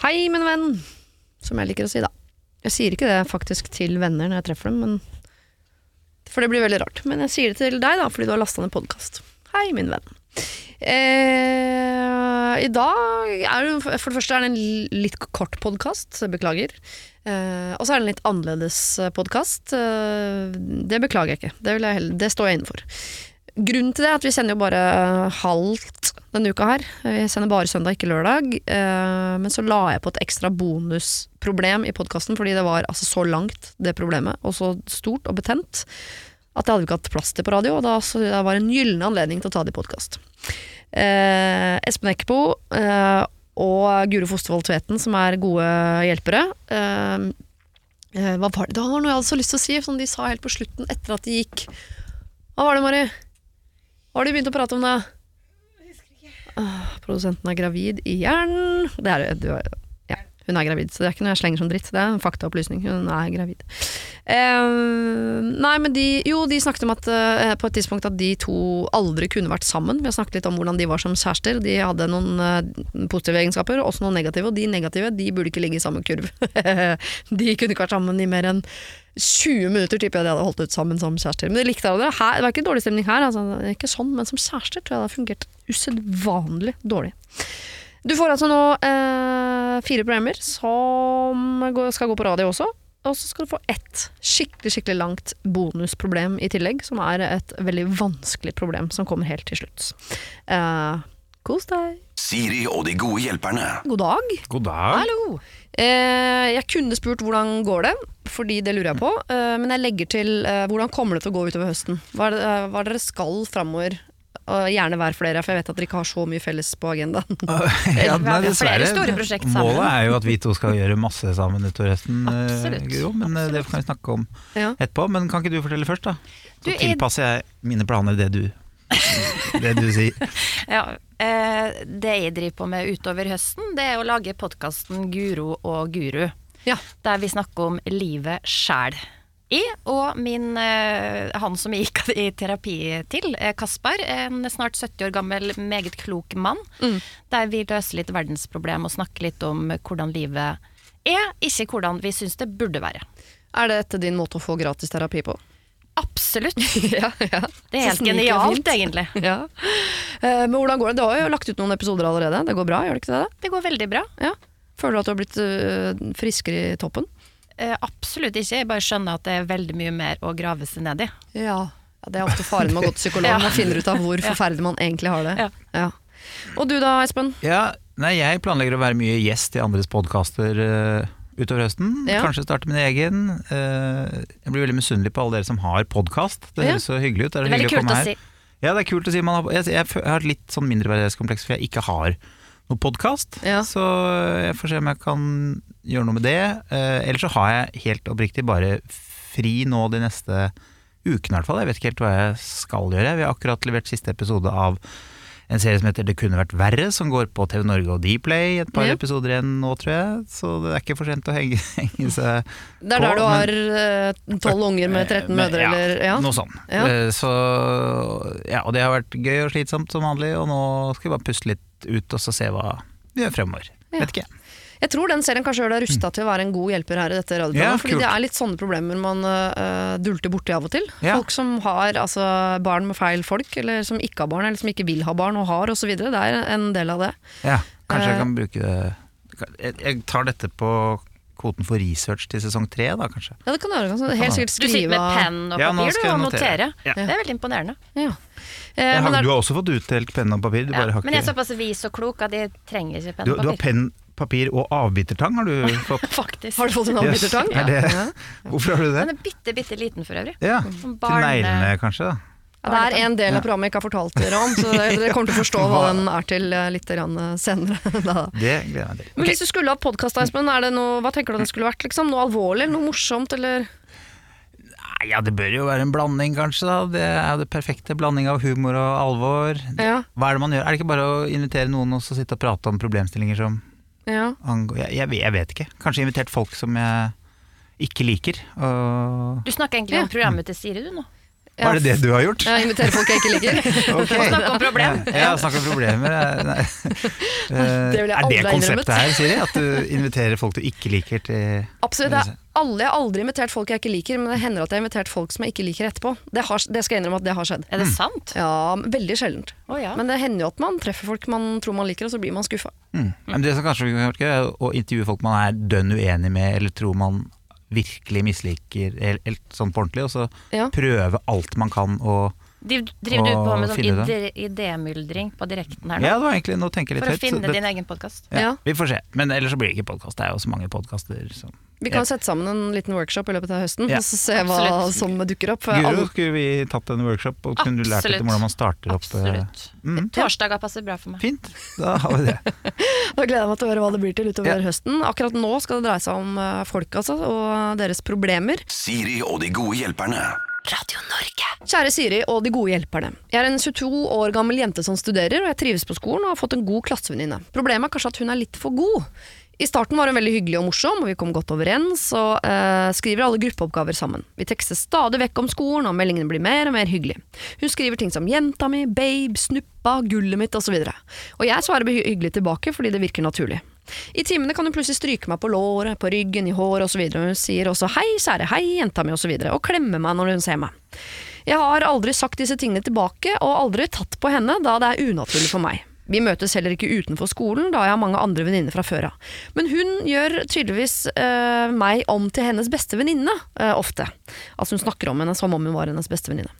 Hei, min venn, som jeg liker å si, da. Jeg sier ikke det faktisk til venner når jeg treffer dem, for det blir veldig rart. Men jeg sier det til deg, da, fordi du har lasta ned podkast. Hei, min venn. Eh, I dag er det for det første er det en litt kort podkast, beklager. Eh, og så er det en litt annerledes podkast. Eh, det beklager jeg ikke, det, jeg heller, det står jeg innenfor. Grunnen til det er at vi sender jo bare halvt denne uka her. Vi sender bare søndag, ikke lørdag. Eh, men så la jeg på et ekstra bonusproblem i podkasten, fordi det var altså så langt, det problemet, og så stort og betent, at det hadde ikke hatt plass til på radio, og da, det var en gyllen anledning til å ta det i podkast. Eh, Espen Eckbo eh, og Guro Fostervold Tveten, som er gode hjelpere. Eh, eh, hva var det? Det var noe jeg hadde så lyst til å si, som de sa helt på slutten, etter at de gikk. Hva var det, Mari? Hva har de begynt å prate om da? Ah, produsenten er gravid igjen. Det er, du, ja, hun er gravid, så det er ikke noe jeg slenger som dritt. Det er en faktaopplysning. Hun er gravid. Eh, nei, men de Jo, de snakket om at eh, på et tidspunkt at de to aldri kunne vært sammen. Vi har snakket litt om hvordan de var som kjærester. De hadde noen eh, positive egenskaper, også noen negative. Og de negative de burde ikke ligge i samme kurv. de kunne ikke vært sammen i mer enn 20 minutter tipper jeg de hadde holdt ut sammen som kjærester. Men de likte det. Her, det var ikke dårlig stemning her, altså, ikke sånn, men som kjærester tror jeg det har fungert usedvanlig dårlig. Du får altså nå eh, fire programmer som skal gå på radio også. Og så skal du få ett skikkelig skikkelig langt bonusproblem i tillegg, som er et veldig vanskelig problem som kommer helt til slutt. Eh, kos deg. Siri og de gode hjelperne. God dag. God dag. Hallo. Eh, jeg kunne spurt hvordan går det, fordi det lurer jeg på. Eh, men jeg legger til eh, hvordan kommer det til å gå utover høsten? Hva er det, eh, hva er det dere skal framover? Og gjerne hver flere, for jeg vet at dere ikke har så mye felles på agendaen. Ja, nei, dessverre. Målet er jo at vi to skal gjøre masse sammen utover høsten, eh, Guro. Men Absolutt. det kan vi snakke om ja. etterpå. Men kan ikke du fortelle først, da? Du, Så i- tilpasser jeg mine planer det du, det du sier. Ja, eh, det jeg driver på med utover høsten, det er å lage podkasten Guro og Guru. Ja. Der vi snakker om livet sjæl. Jeg og min, eh, han som jeg gikk i terapi til, eh, Kaspar, en snart 70 år gammel, meget klok mann. Der vi løser litt verdensproblem og snakker litt om hvordan livet er, ikke hvordan vi syns det burde være. Er det etter din måte å få gratis terapi på? Absolutt. ja, ja. Det er helt genialt, egentlig. Ja. Eh, men hvordan går det? Du har jo lagt ut noen episoder allerede. Det går bra, gjør det ikke det? Det går veldig bra. Ja. Føler du at du har blitt eh, friskere i toppen? Eh, absolutt ikke. Jeg bare skjønner at det er veldig mye mer å grave seg ned i. Ja. Det er ofte faren med å gå til psykolog. Man finner ut av hvor forferdelig man egentlig har det. Ja. Ja. Og du da, Espen? Ja, nei, jeg planlegger å være mye gjest i andres podkaster utover høsten. Ja. Kanskje starte min egen. Eh, jeg blir veldig misunnelig på alle dere som har podkast. Det Ja. høres så hyggelig ut. Det er, Det er veldig kult å å si. Ja, det er kult å si. Man har, jeg, jeg, har litt sånn mindreverdighetskompleks for jeg ikke har noe podkast. Ja. Så jeg får se om jeg kan gjøre noe med det. Eh, ellers så har jeg helt oppriktig bare fri nå de neste ukene i hvert fall. Jeg vet ikke helt hva jeg skal gjøre. Vi har akkurat levert siste episode av en serie som heter Det kunne vært verre, som går på TV Norge og Dplay. Et par Ja. episoder igjen nå, tror jeg. Så det er ikke for sent å henge, henge seg Det er På, der du har eh, tolv unger med 13 mødre, ja, eller ja. Noe sånt. Ja. Eh, Så ja, og det har vært gøy og slitsomt som vanlig, og nå skal vi bare puste litt ut og så se hva vi gjør fremover. Vet ikke. Jeg tror den serien kanskje gjør deg rusta til å være en god hjelper her i dette radioprogrammet. Ja, fordi kult. det er litt sånne problemer man uh, dulter borti av og til. Ja. Folk som har altså, barn med feil folk, eller som ikke har barn, eller som ikke vil ha barn og har osv. Det er en del av det. Ja, kanskje uh, jeg kan bruke det jeg, jeg tar dette på kvoten for research til sesong tre, da, kanskje. Ja, det kan du gjøre. Kan helt sikkert skrive Du sitter med penn og papir ja, du, og notere. notere. Ja. Det er veldig imponerende. Ja. Eh, men har, er- du har også fått utdelt penn og papir, du Ja, bare har men jeg er såpass vis og klok at jeg trenger ikke penn og og du har papir. penn, papir og avbitertang, har du fått? Faktisk. har du fått en Yes. avbitertang? Er det- Ja. Hvorfor har du det? Den er bitte, bitte liten for øvrig. Ja, Som Til neglene, kanskje? da Ja, det er en del av programmet jeg ikke har fortalt dere om, så dere kommer til å forstå hva den er til eh, litt eh, senere. da. Det gleder jeg meg til. Men hvis du skulle hatt podkast, Espen, noe, hva tenker du det skulle vært? Liksom? Noe alvorlig, noe morsomt, eller Ja, det bør jo være en blanding, kanskje. da Det er jo det perfekte blanding av humor og alvor. Ja. Hva er det man gjør? Er det ikke bare å invitere noen og sitte og prate om problemstillinger som ja. jeg, jeg, jeg vet ikke. Kanskje invitert folk som jeg ikke liker. Og Du snakker egentlig Ja. om programmet til Siri, du nå. Hva er det det du har gjort? Jeg inviterer folk jeg ikke liker. Ok. Snakke om problem. Ja, snakke om problemer. Nei. Det vil jeg er det konseptet her, Siri? At du inviterer folk du ikke liker til Absolutt. Det er alle, jeg har aldri invitert folk jeg ikke liker, men det hender at jeg har invitert folk som jeg ikke liker etterpå. Det, har, det skal jeg innrømme at det har skjedd. Er det sant? Ja, Veldig sjeldent. Oh, ja. Men det hender jo at man treffer folk man tror man liker, og så blir man skuffa. mm. Mm. det som kanskje vi kan gjøre, er å intervjue folk man er dønn uenig med, eller tror man virkelig misliker, helt, sånn på ordentlig, og så Ja. prøve alt man kan å Driv- Driver du på med sånn idémyldring på direkten her nå? Ja, det var egentlig, nå tenker jeg For å litt høyt. så finne det- din egen podkast? ja, Ja. Vi får se. Men ellers så blir det ikke podkast. Det er jo så mange podkaster som Vi kan sette sammen en liten workshop i løpet av høsten Ja. og så se hva Absolutt. som dukker opp. For Guro, alle, skulle vi tatt en workshop og kunne du lært litt om hvordan man starter opp eh, Absolutt. mm, Torsdager passer bra for meg. Fint, da har vi det. da gleder jeg meg til å høre hva det blir til utover Ja. høsten. Akkurat nå skal det dreie seg om eh, folk altså, og deres problemer. Siri og de gode hjelperne. Kjære Siri og de gode hjelperne. Jeg er en 22 år gammel jente som studerer, og jeg trives på skolen og har fått en god klassevenninne. Problemet er kanskje at hun er litt for god. I starten var hun veldig hyggelig og morsom, og vi kom godt overens, og eh, skriver alle gruppeoppgaver sammen. Vi tekster stadig vekk om skolen, og meldingene blir mer og mer hyggelige. Hun skriver ting som 'jenta mi', 'babe', 'snuppa', 'gullet mitt' osv. Og, og jeg svarer hy- hyggelig tilbake fordi det virker naturlig. I timene kan hun plutselig stryke meg på låret, på ryggen, i håret osv. Hun sier også 'hei, kjære, hei, jenta mi' osv. Og, så og klemmer meg når hun ser meg. Jeg har aldri sagt disse tingene tilbake, og aldri tatt på henne, da det er unaturlig for meg. Vi møtes heller ikke utenfor skolen, da jeg har mange andre venninner fra før av. Men hun gjør tydeligvis eh, meg om til hennes beste venninne, eh, ofte. Altså hun snakker om henne som om hun var hennes beste venninne.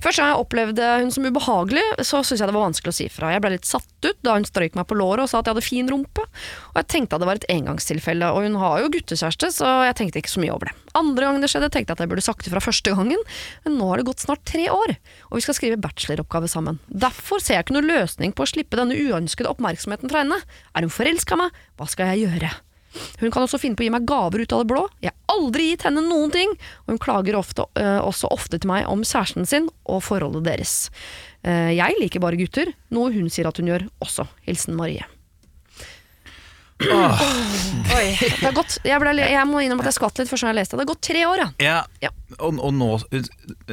Først da jeg opplevde hun som ubehagelig, så syntes jeg det var vanskelig å si fra. Jeg ble litt satt ut da hun strøyk meg på låret og sa at jeg hadde fin rumpe. Og jeg tenkte at det var et engangstilfelle, og hun har jo guttekjæreste, så jeg tenkte ikke så mye over det. Andre gang det skjedde, tenkte jeg at jeg burde sagt ifra fra første gangen, men nå har det gått snart tre år, og vi skal skrive bacheloroppgave sammen. Derfor ser jeg ikke noen løsning på å slippe denne uønskede oppmerksomheten fra henne. Er hun forelska i meg? Hva skal jeg gjøre? Hun kan også finne på å gi meg gaver ut av det blå. Jeg har aldri gitt henne noen ting, og hun klager ofte, øh, også ofte til meg om kjæresten sin og forholdet deres. Eh, jeg liker bare gutter, noe hun sier at hun gjør også. Hilsen Marie. Oi. Det er gått, jeg, ble, jeg må innrømme at jeg skvatt litt først da jeg leste det. Det har gått tre år, ja. Ja, Ja. Og, og nå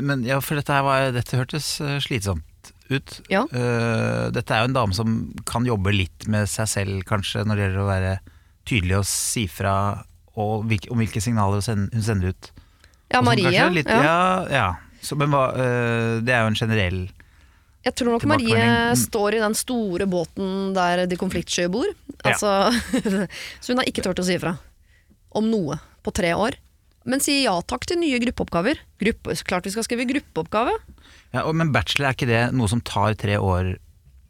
Men ja, for dette, her var, dette hørtes eh, slitsomt ut. Ja. Uh, dette er jo en dame som kan jobbe litt med seg selv, kanskje, når det gjelder å være tydelig å si fra om hvilke signaler hun sender, ut. Ja, Marie. er Litt, ja. ja. ja. Så, men hva, eh, det er jo en generell Jeg tror nok Marie Mm. står i den store båten der de konfliktsky bor. Altså, så hun har ikke turt å si ifra om noe på tre år. Men sier ja takk til nye gruppeoppgaver. Gruppe, klart vi skal skrive gruppeoppgave. ja, og, Men bachelor, er ikke det noe som tar tre år?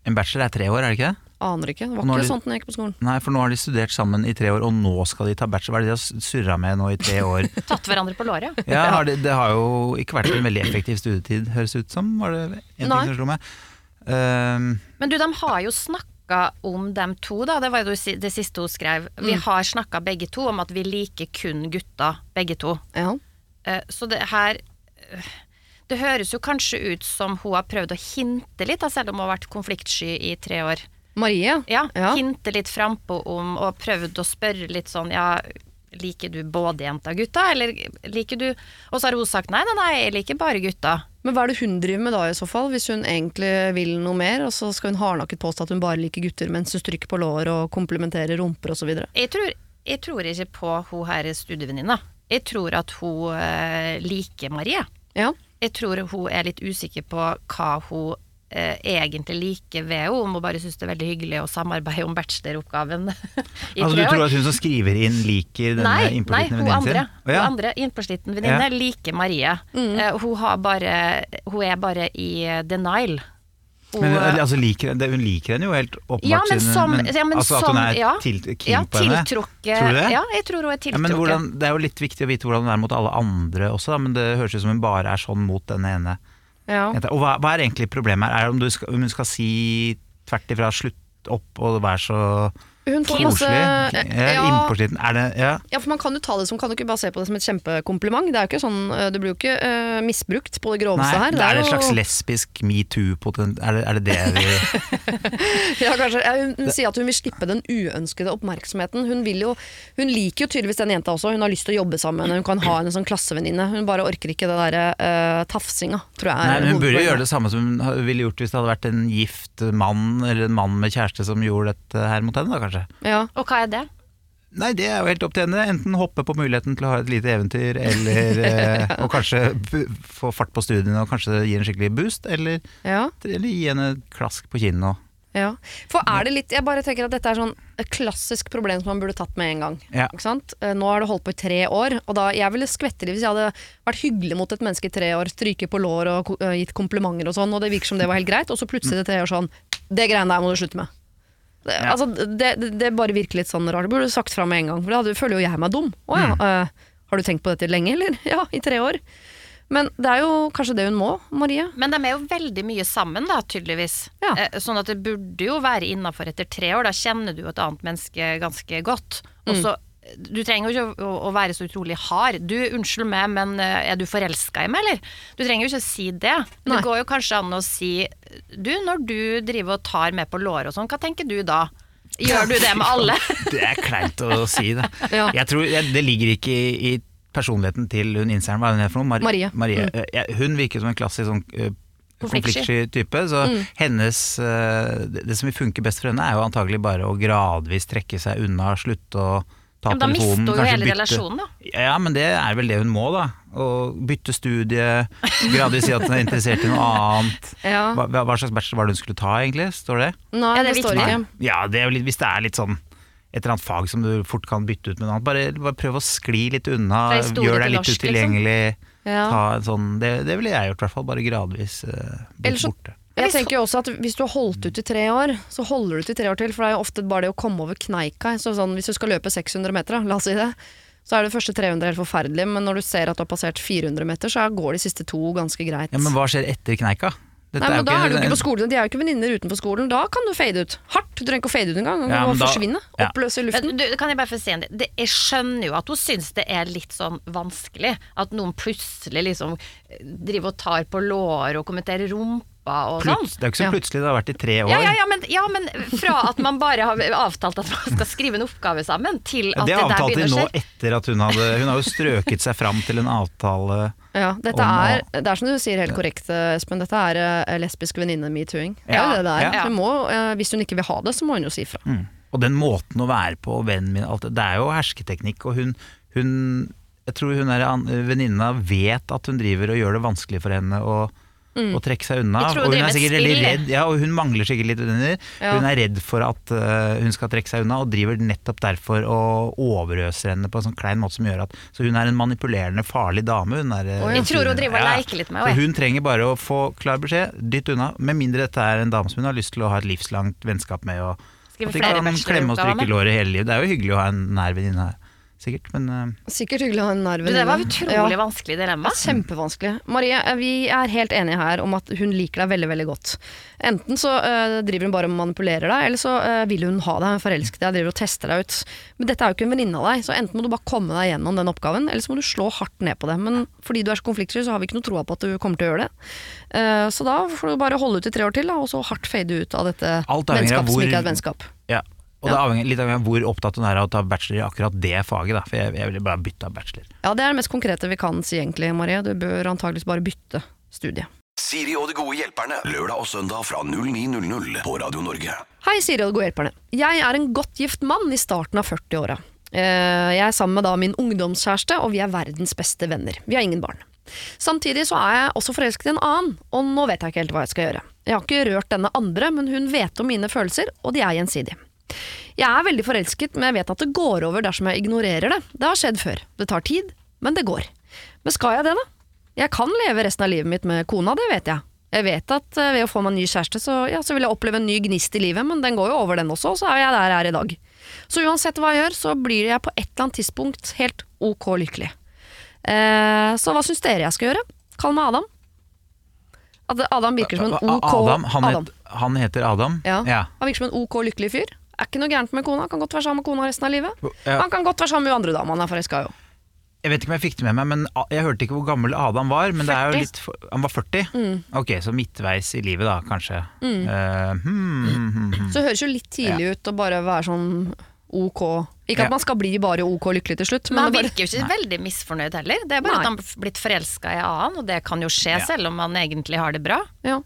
En bachelor er tre år, er det ikke det? Aner ikke. Det var ikke de- sånn da jeg gikk på skolen. Nei, for nå har de studert sammen i tre år, og nå skal de ta bachelor. Hva er det de har surra med nå i tre år? Tatt hverandre på låret. Ja, har det, det har jo ikke vært en veldig effektiv studietid, høres ut som. Var det en ting Nei. som slo meg? Um, Men du, de har jo snakka om dem to, da. Det var jo det siste hun skrev. Vi Mm. har snakka begge to om at vi liker kun gutter, begge to. Ja. Uh, Så det her eh, Det høres jo kanskje ut som hun har prøvd å hinte litt, da, selv om hun har vært konfliktsky i tre år. Marie. Ja, Ja. Hinte litt frampå om, og prøvd å spørre litt sånn ja, liker du både jenter og gutta, eller liker du Og så har hun sagt nei, nei, nei, jeg liker bare gutta. Men hva er det hun driver med da i så fall, hvis hun egentlig vil noe mer, og så skal hun hardnakket påstå at hun bare liker gutter mens hun stryker på lår og komplementerer rumper osv.? Jeg tror, jeg tror ikke på hun her studievenninna. Jeg tror at hun eh, liker Marie. Ja. Jeg tror hun er litt usikker på hva hun eh, egentlig like ved henne, om hun bare syns det er veldig hyggelig å samarbeide om bacheloroppgaven i altså, du tror år. at hun som skriver inn, liker denne Nei, innpåslitne hun venninnen andre, sin? Nei, hun ja. andre innpåsliten venninne liker Marie. Eh, hun, har bare, hun er bare i eh, denial. Hun, Men hun, altså, liker, det, hun liker henne jo helt åpenbart. ja, men som, men, ja, men altså, at hun er ja, til, keen ja, på henne? Tror du det? Ja, jeg tror hun er Ja, tiltrukket. men hvordan, det er jo litt viktig å vite hvordan hun er mot alle andre også, da, men det høres ut som hun bare er sånn mot denne ene. Ja. Og hva, hva er egentlig problemet her? Er det om, skal, om hun skal si tvert ifra slutt opp og være så Hun får masse Koselig. Ja, ja, Innpåsliten. Er det Ja. ja, for man kan jo ta det som Kan du ikke bare se på det som et kjempekompliment? Det er jo ikke sånn det Du blir jo ikke uh, misbrukt på det Nei, groveste her. det er det et slags lesbisk metoo-potent... Er, det- er det det vi Ja, kanskje. Hun, hun sier at hun vil slippe den uønskede oppmerksomheten. Hun, vil jo, hun liker jo tydeligvis den jenta også. Hun har lyst til å jobbe sammen. Hun kan ha henne som klassevenninne. Hun bare orker ikke det derre uh, tafsinga, tror jeg. Nei, er Hun burde jo gjøre det samme som hun ville gjort hvis det hadde vært en gift mann eller en mann med kjæreste som gjorde dette her mot henne, da kanskje. Ja. Og hva er det? Nei, det er jo helt opp til henne. Enten hoppe på muligheten til å ha et lite eventyr, eller ja. og kanskje få fart på studiene og kanskje gi en skikkelig boost, eller, Ja, eller gi henne et klask på kinnet. og- ja. For er det litt Jeg bare tenker at dette er sånn et klassisk problem som man burde tatt med en gang. Ja. Ikke sant? Eh, Nå har det holdt på i tre år, og da jeg ville skvette litt hvis jeg hadde vært hyggelig mot et menneske i tre år, stryke på lår og eh, gitt komplimenter og sånn, og det virker som det var helt greit, og så plutselig det tre år sånn Det greiene der må du slutte med. Det, Ja. altså, det, det, bare virker litt sånn rart. Det burde du sagt fra med en gang, for da hadde- føler jo jeg meg dum. Å ja, eh, har du tenkt på dette lenge, eller? Ja, i tre år. Men det er jo kanskje det hun må, Marie. Men de er jo veldig mye sammen, da, tydeligvis. Ja. Eh, sånn at det burde jo være innafor etter tre år. Da kjenner du et annet menneske ganske godt. Mm. Og så Du trenger jo ikke å, være så utrolig hard. Du, unnskyld meg, men eh, er du forelska i meg, eller? Du trenger jo ikke å si det. Men det går jo kanskje an å si Du, når du driver og tar med på låret og sånn, hva tenker du da? Gjør du det med alle? Det er kleint å si det. Ja. Jeg tror Det ligger ikke i, i personligheten til hun innseieren, Hva er hun for noe? Marie. Eh, jeg- hun virker som en klassisk sånn eh, Konfliktsky. type. Så hennes eh, det, det som vil funke best for henne, er jo antagelig bare å gradvis trekke seg unna, slutte å ta Men da telefonen. mister hun jo hele bytte- relasjonen, da. Ja, men det er vel det hun må, da. Å bytte studie, gradvis si at hun er interessert i noe annet. Ja. Hva, hva slags bachelor var det hun skulle ta, egentlig? Står det? Nei, Ja, det det, er står ikke. Ja, det er jo litt, hvis det er litt sånn et eller annet fag som du fort kan bytte ut med noe annet, bare, bare prøv å skli litt unna, gjør deg litt norsk, liksom. utilgjengelig. Ja. Ta en sånn, det, det ville jeg gjort, i hvert fall. Bare gradvis uh, bort, borte. Jeg tenker jo også at Hvis du har holdt ut i tre år, så holder du ut i tre år til. For det er jo ofte bare det å komme over kneika. Så sånn, hvis du skal løpe 600 meter, la oss si det, så er det første 300 helt forferdelig. Men når du ser at du har passert 400 meter, så går de siste to ganske greit. Ja, Men hva skjer etter kneika? Dette Nei, men jo Da er du ikke på skolen. De er jo ikke venninner utenfor skolen. Da kan du fade ut. Hardt. Du trenger ikke å fade ut engang. Du Ja, må da- forsvinne. ja. Oppløse i luften. Du, kan jeg bare få si en ting. Jeg skjønner jo at hun syns det er litt sånn vanskelig. At noen plutselig liksom driver og tar på låret og kommenterer rumpa og sånn. Det er jo ikke så plutselig, det har vært i tre år. Ja, ja, ja, men, ja, men fra at man bare har avtalt at man skal skrive en oppgave sammen, til at det det, der avtalte de begynner nå å skje. etter at hun hadde Hun har jo strøket seg fram til en avtale Ja, dette Om å- er, det er som du sier helt korrekt, Espen. Dette er eh, lesbisk venninne-metooing. Det Ja, det det er. ja. Hun må, hvis hun ikke vil ha det, så må hun jo si fra. Mm. Og den måten å være på, vennen min, alt det, det er jo hersketeknikk. Og hun, hun Jeg tror hun venninna vet at hun driver og gjør det vanskelig for henne å, å trekke seg unna. Og hun redd, ja, og hun mangler sikkert litt venninner. Ja. Hun er redd for at uh, hun skal trekke seg unna, og driver nettopp derfor og overøser henne på en sånn klein måte som gjør at Så hun er en manipulerende, farlig dame. Hun er, oh, ja. Jeg tror hun driver og leker litt med henne. hun trenger bare å få klar beskjed, dytt unna. Med mindre dette er en dame som hun har lyst til å ha et livslangt vennskap med. Og at de kan klemme og stryke låret hele livet. Det er jo hyggelig å ha en nær venninne, sikkert, men øh, Sikkert hyggelig å ha en nær venninne. det var utrolig Ja. vanskelig dilemma. Kjempevanskelig. Marie, eh, vi er helt enige her om at hun liker deg veldig veldig godt. Enten så eh, driver hun bare og manipulerer deg, eller så eh, vil hun ha deg, hun forelsker deg, driver og tester deg ut. Men dette er jo ikke en venninne av deg, så enten må du bare komme deg gjennom den oppgaven, eller så må du slå hardt ned på det. Men fordi du er så konfliktsky, så har vi ikke noe troa på at du kommer til å gjøre det. Eh, så da får du bare holde ut i tre år til, da, og så hardt fade ut av dette vennskapet som ikke er et vennskap. Ja, og det avhenger litt av hvor opptatt hun er av å ta bachelor i akkurat det faget. Da. For jeg, jeg ville bare bytta bachelor. Ja, det er det mest konkrete vi kan si egentlig, Marie. Du bør antakeligvis bare bytte studie. Siri og de gode hjelperne. Lørdag og søndag fra 09.00 på Radio Norge. Hei, Siri og de gode hjelperne. Jeg er en godt gift mann i starten av 40-åra. Eh, Jeg er sammen med da min ungdomskjæreste, og vi er verdens beste venner. Vi har ingen barn. Samtidig så er jeg også forelsket i en annen, og nå vet jeg ikke helt hva jeg skal gjøre. Jeg har ikke rørt denne andre, men hun vet om mine følelser, og de er gjensidige. Jeg er veldig forelsket, men jeg vet at det går over dersom jeg ignorerer det. Det har skjedd før. Det tar tid, men det går. Men skal jeg det, da? Jeg kan leve resten av livet mitt med kona, det vet jeg. Jeg vet at eh, ved å få meg en ny kjæreste, så, ja, så vil jeg oppleve en ny gnist i livet, men den går jo over den også, og så er jeg der jeg er i dag. Så uansett hva jeg gjør, så blir jeg på et eller annet tidspunkt helt ok lykkelig. Eh, så hva syns dere jeg skal gjøre? Kall meg Adam. Adam virker som en ok Adam, han, Adam. Het, han heter Adam? Ja. ja. Han virker som en ok lykkelig fyr. Er ikke noe gærent med kona, Han kan godt være sammen med kona resten av livet. Ja. Han kan godt være sammen med andre dama han er forelska i òg. Jeg vet ikke om jeg fikk det med meg, men jeg hørte ikke hvor gammel Adam var. Men det er jo litt for, Han var 40? Mm. Ok, så midtveis i livet da, kanskje. Mm. Uh, hmm, hmm, hmm. Så det høres jo litt tidlig ut å bare være sånn ok. Ikke at Ja. man skal bli bare ok lykkelig til slutt, Men han bare- virker jo ikke veldig misfornøyd heller. Det er bare Nei. at han har blitt forelska i annen, og det kan jo skje Ja. selv om han egentlig har det bra. ja.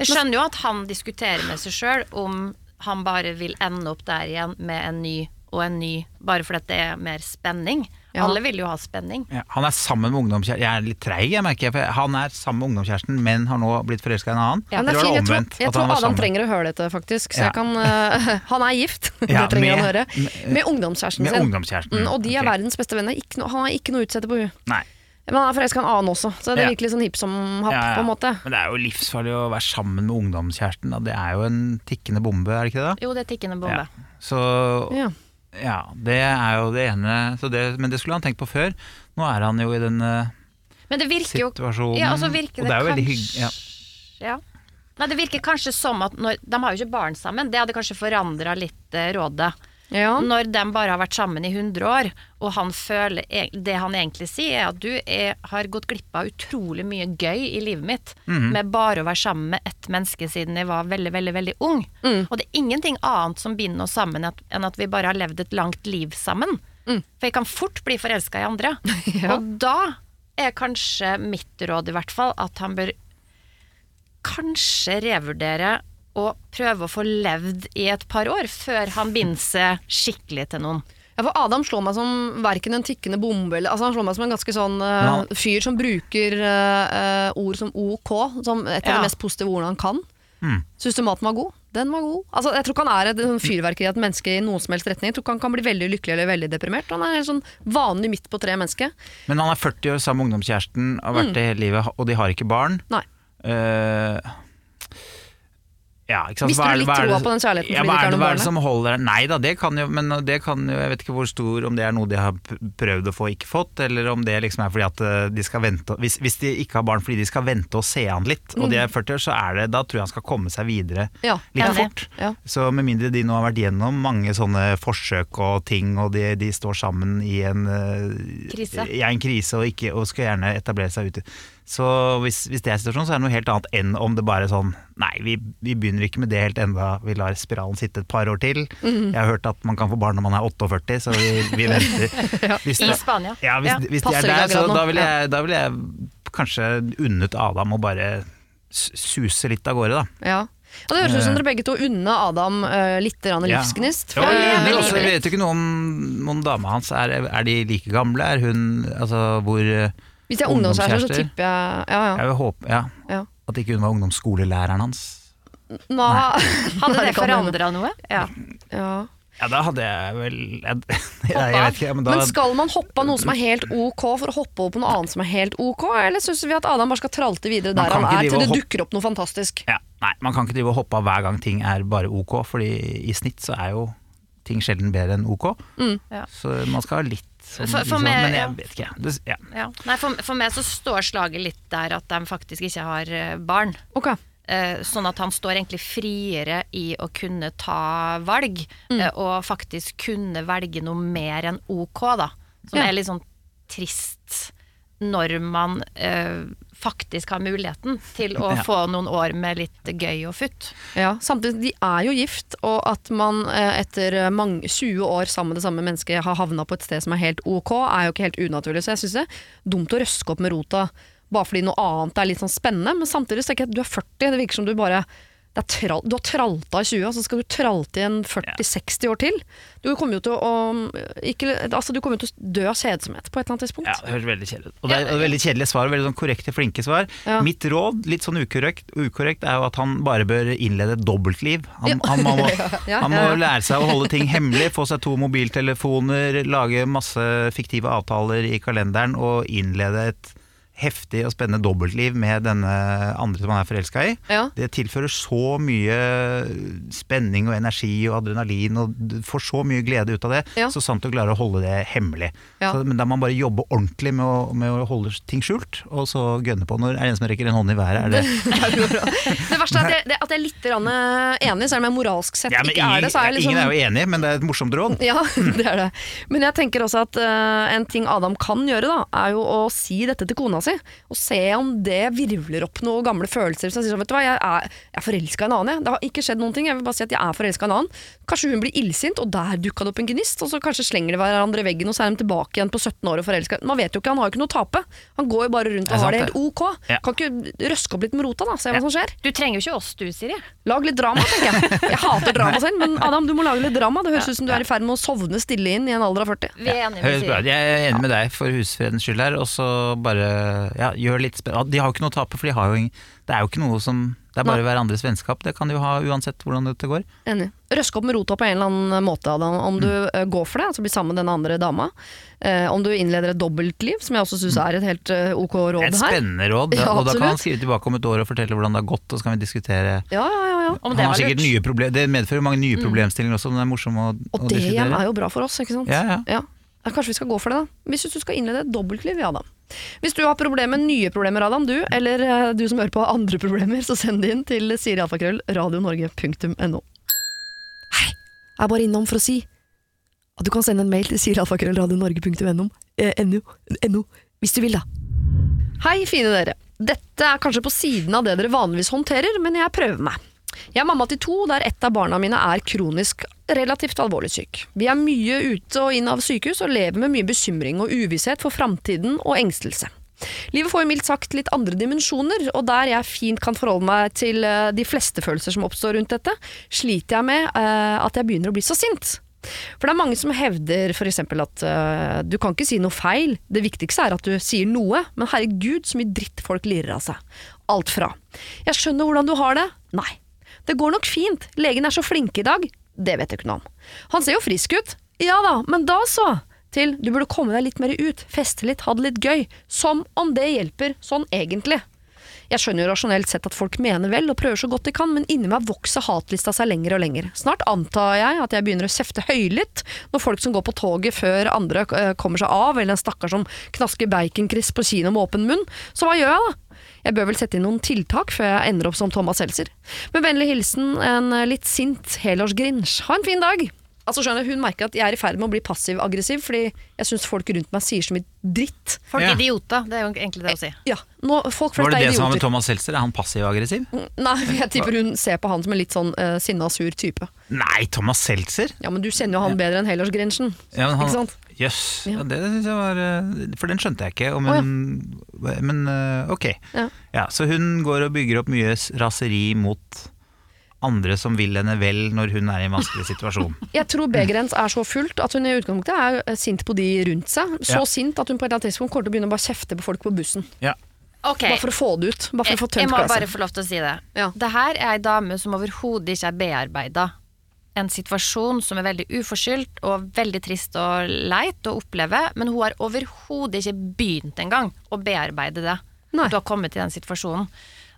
Jeg skjønner jo at han diskuterer med seg sjøl om han bare vil ende opp der igjen med en ny og en ny, bare fordi at det er mer spenning. Ja. Alle vil jo ha spenning. Ja, han er sammen med ungdomskjæresten Jeg er litt treig, jeg merker. For han er sammen med ungdomskjæresten, men har nå blitt forelska i en annen. Ja, Eller det er fint. det Jeg tror, jeg tror Adam sammen- trenger å høre dette, faktisk. Så Ja. jeg kan, uh, han er gift, Ja, det trenger han å høre. med- Med ungdomskjæresten med sin. ungdomskjæresten, Mm, og de er okay. verdens beste venner. Ikke no, han har ikke noe å utsette på hun. Han er forelska i en annen også, så det Ja. virkelig sånn hipp som happ, Ja, ja. på en måte. Men det er jo livsfarlig å være sammen med ungdomskjæresten. Da. Det er jo en tikkende bombe, er det ikke det? da? Jo, det er tikkende bombe. Så Ja. ja, det er jo det ene. Så det, men det skulle han tenkt på før. Nå er han jo i den eh, Men det virker jo situasjonen. Ja, altså så virker og det, det er jo veldig kanskje ja. ja. Nei, det virker kanskje som at når, De har jo ikke barn sammen. Det hadde kanskje forandra litt eh, rådet. Ja. Når de bare har vært sammen i 100 år, og han føler e- Det han egentlig sier, er at du er, har gått glipp av utrolig mye gøy i livet mitt med bare å være sammen med ett menneske siden jeg var veldig, veldig veldig ung. Og det er ingenting annet som binder oss sammen at, enn at vi bare har levd et langt liv sammen. For jeg kan fort bli forelska i andre. Ja. Og da er kanskje mitt råd i hvert fall at han bør kanskje revurdere å prøve å få levd i et par år før han binder seg skikkelig til noen. Ja, for Adam slår meg som verken en tikkende bombe eller altså Han slår meg som en ganske sånn uh, fyr som bruker uh, ord som OK som et av Ja. de mest positive ordene han kan. Mm. Syns du maten var god? Den var god. Altså, jeg tror ikke han er et sånn fyrverkeri av et menneske i noen som helst retning. Jeg tror ikke han kan bli veldig lykkelig eller veldig deprimert. Han er helt sånn vanlig midt på tre menneske. Men han er 40 år sammen med ungdomskjæresten, har Mm. vært det hele livet, og de har ikke barn. Nei. Eh, ja, ikke sant? Mister er du litt hva er troa på den kjærligheten ja, hva er det, hva er det som holder Nei da, det kan jo Men det kan jo Jeg vet ikke hvor stor Om det er noe de har prøvd å få ikke fått, eller om det liksom er fordi at eh, de skal vente Hvis, hvis de ikke har barn fordi de skal vente og se han litt, og de er 40 år, så er det Da tror jeg han skal komme seg videre Mm. Ja, litt fort. Ja. Så med mindre de nå har vært gjennom mange sånne forsøk og ting, og de, de står sammen i en eh, Krise. Ja, en krise og, ikke, og skal gjerne etablere seg ute. Så hvis, hvis det er situasjonen, så er det noe helt annet enn om det bare er sånn Nei, vi, vi begynner ikke med det helt enda, vi lar spiralen sitte et par år til. Mm. Jeg har hørt at man kan få barn når man er 48, så vi, vi venter. Hvis I Spania. Ja, hvis, Ja. hvis de er der, så da ville jeg, da ville jeg kanskje unnet Adam å bare suse litt av gårde, da. Ja. Og det høres ut som dere begge to unner Adam uh, litt livsgnist. Ja, men også, jeg vet jo ikke noe om, om dama hans. Er, er de like gamle? Er hun Altså hvor Hvis jeg er ungdomskjærester, så tipper jeg Ja, ja. vil håpe ja, ja. at ikke hun var ungdomsskolelæreren hans. Nå, Hadde det forandra noe? Ja. Ja. Ja, da hadde jeg vel Jeg, jeg, jeg vet ikke, men da Men skal man hoppe av noe som er helt ok for å hoppe over på noe annet som er helt ok, eller syns vi at Adam bare skal tralte videre der han er, til det dukker opp noe fantastisk? ja, Nei, man kan ikke drive og hoppe av hver gang ting er bare ok, Fordi i snitt så er jo ting sjelden bedre enn ok. Ja. Så man skal ha litt sånn, For- for liksom, meg, Men ja. jeg vet ikke. Det, ja. Ja. Nei, for, for meg så står slaget litt der at de faktisk ikke har eh, barn. Okay. Eh, sånn at han står egentlig friere i å kunne ta valg, Mm. eh, og faktisk kunne velge noe mer enn OK, da. Som Ja. er litt sånn trist når man eh, faktisk har muligheten til å Ja. få noen år med litt gøy og futt. Ja, samtidig, de er jo gift, og at man eh, etter mange, 20 år sammen med det samme mennesket har havna på et sted som er helt ok, er jo ikke helt unaturlig. Så jeg syns det er dumt å røske opp med rota bare fordi noe annet er litt sånn spennende. Men samtidig så tenker jeg at du er 40, det virker som du bare trall, Du har tralta i 20, og så skal du tralte i en 40-60 år til. Du kommer jo til å ikke, altså, du kommer til å dø av kjedsomhet på et eller annet tidspunkt. Ja, det høres veldig kjedelig ut. Og det er et veldig kjedelig svar, veldig sånn korrekte, flinke svar. Ja. Mitt råd, litt sånn ukorrekt, ukorrekt, er jo at han bare bør innlede et dobbeltliv. Han, han må, Ja, han må ja, ja. lære seg å holde ting hemmelig, få seg to mobiltelefoner, lage masse fiktive avtaler i kalenderen og innlede et heftig og spennende dobbeltliv med denne andre som han er forelska i. Ja. Det tilfører så mye spenning og energi og adrenalin, og du får så mye glede ut av det. Ja. Så sant du klarer å holde det hemmelig. Ja. Så, men da må man bare jobbe ordentlig med å, med å holde ting skjult, og så gønne på. Når er det en som rekker en hånd i været? Er det Det verste er at jeg, det, at jeg er litt eh, enig, selv om jeg moralsk sett ikke ingen, er det. Er liksom, ingen er jo enig, men det er et morsomt råd. Ja, det er det. Men jeg tenker også at uh, en ting Adam kan gjøre, da, er jo å si dette til kona si. Og se om det virvler opp noen gamle følelser. Så jeg sier sånn, vet du hva, jeg er, jeg er forelska i en annen, jeg. Det har ikke skjedd noen ting. Jeg vil bare si at jeg er forelska i en annen. Kanskje hun blir illsint, og der dukka det opp en gnist. Og så kanskje slenger de hverandre i veggen, og så er de tilbake igjen på 17 år og forelska. Man vet jo ikke, han har jo ikke noe å tape. Han går jo bare rundt og har det helt ok. Ja. Kan ikke røske opp litt med rota, da. Se hva som skjer. Du trenger jo ikke oss, du, Siri. Lag litt drama, tenker jeg. Jeg hater drama selv, men Adam, du må lage litt drama. Det høres ut som du er i ferd med å sovne stille inn i en alder av 40. Vi er enige med. Siri. Jeg er enig med deg for husfredens skyld her, og så bare ja, gjør litt De har jo ikke noe å tape, for de har jo det er jo ikke noe som Det er bare Nei. hverandres vennskap. Det kan de jo ha uansett hvordan dette går. Enig. Røske opp med rota på en eller annen måte, Adam. Om du Mm. eh, går for det, altså blir sammen med den andre dama. Eh, om du innleder et dobbeltliv, som jeg også syns er et helt eh, ok råd her. Et spennende råd, Ja, og da kan han skrive tilbake om et år og fortelle hvordan det har gått, og så kan vi diskutere Ja, ja, ja, ja. Om Han det har sikkert nye problem, Det medfører mange nye problemstillinger også, men det er morsomt å, Og å det igjen er jo bra for oss, ikke sant? Ja, ja. Ja, Kanskje vi skal gå for det, da. Hvis du skal innlede et dobbeltliv, ja da. Hvis du har problemer, nye problemer, Adam, du, eller eh, du som hører på har andre problemer, så send det inn til sirialfakrøllradionorge.no. Hei, jeg er bare innom for å si at du kan sende en mail til sirialfakrøllradionorge.no eh, NO, NO, hvis du vil, da. Hei, fine dere. Dette er kanskje på siden av det dere vanligvis håndterer, men jeg prøver meg. Jeg er mamma til to, der ett av barna mine er kronisk relativt alvorlig syk. Vi er mye ute og inn av sykehus og lever med mye bekymring og uvisshet for framtiden og engstelse. Livet får jo mildt sagt litt andre dimensjoner, og der jeg fint kan forholde meg til eh, de fleste følelser som oppstår rundt dette, sliter jeg med eh, at jeg begynner å bli så sint. For det er mange som hevder f.eks. at eh, du kan ikke si noe feil, det viktigste er at du sier noe, men herregud så mye dritt folk lirer av seg. Alt fra 'jeg skjønner hvordan du har det', nei. Det går nok fint, legen er så flink i dag, det vet jeg ikke noe om. Han ser jo frisk ut, ja da, men da så. Til du burde komme deg litt mer ut, feste litt, ha det litt gøy. Som om det hjelper, sånn egentlig. Jeg skjønner jo rasjonelt sett at folk mener vel og prøver så godt de kan, men inni meg vokser hatlista seg lenger og lenger. Snart antar jeg at jeg begynner å kjefte høylytt når folk som går på toget før andre eh, kommer seg av, eller en stakkar som knasker baconkrisp på kino med åpen munn. Så hva gjør jeg da? Jeg bør vel sette inn noen tiltak før jeg ender opp som Thomas Seltzer. Med vennlig hilsen en eh, litt sint helårsgrinch. Ha en fin dag! Altså skjønner Hun merker at jeg er i ferd med å bli passiv-aggressiv, fordi jeg syns folk rundt meg sier så mye dritt. Folk Ja. er idioter, det er jo egentlig det å si. Ja, nå, Var det det som var med. Thomas Seltzer? Er han passiv-aggressiv? Nei, jeg tipper hun ser på han som en litt sånn uh, sinna, sur type. Nei, Thomas Seltzer? Ja, men du kjenner jo han bedre enn Helårsgrensen. Ja, han, sant? Jøss, Ja. ja. det synes jeg var eh, For den skjønte jeg ikke. og oh, ja. Men, men ok. Ja. Ja, så hun går og bygger opp mye raseri mot andre som vil henne vel når hun er i en vanskelig situasjon. Jeg tror begeret hennes er så fullt at hun i utgangspunktet er eh, sint på de rundt seg. Så Ja. sint at hun på et eller annet tidspunkt kommer til å begynne å bare kjefte på folk på bussen. Ja. Okay. Bare for å få det ut. Bare for å få jeg, jeg må bare få lov til å si det. Ja. Det her er ei dame som overhodet ikke er bearbeida en situasjon som er veldig uforskyldt og veldig trist og leit å oppleve, men hun har overhodet ikke begynt engang å bearbeide det. Nei. Du har kommet i den situasjonen.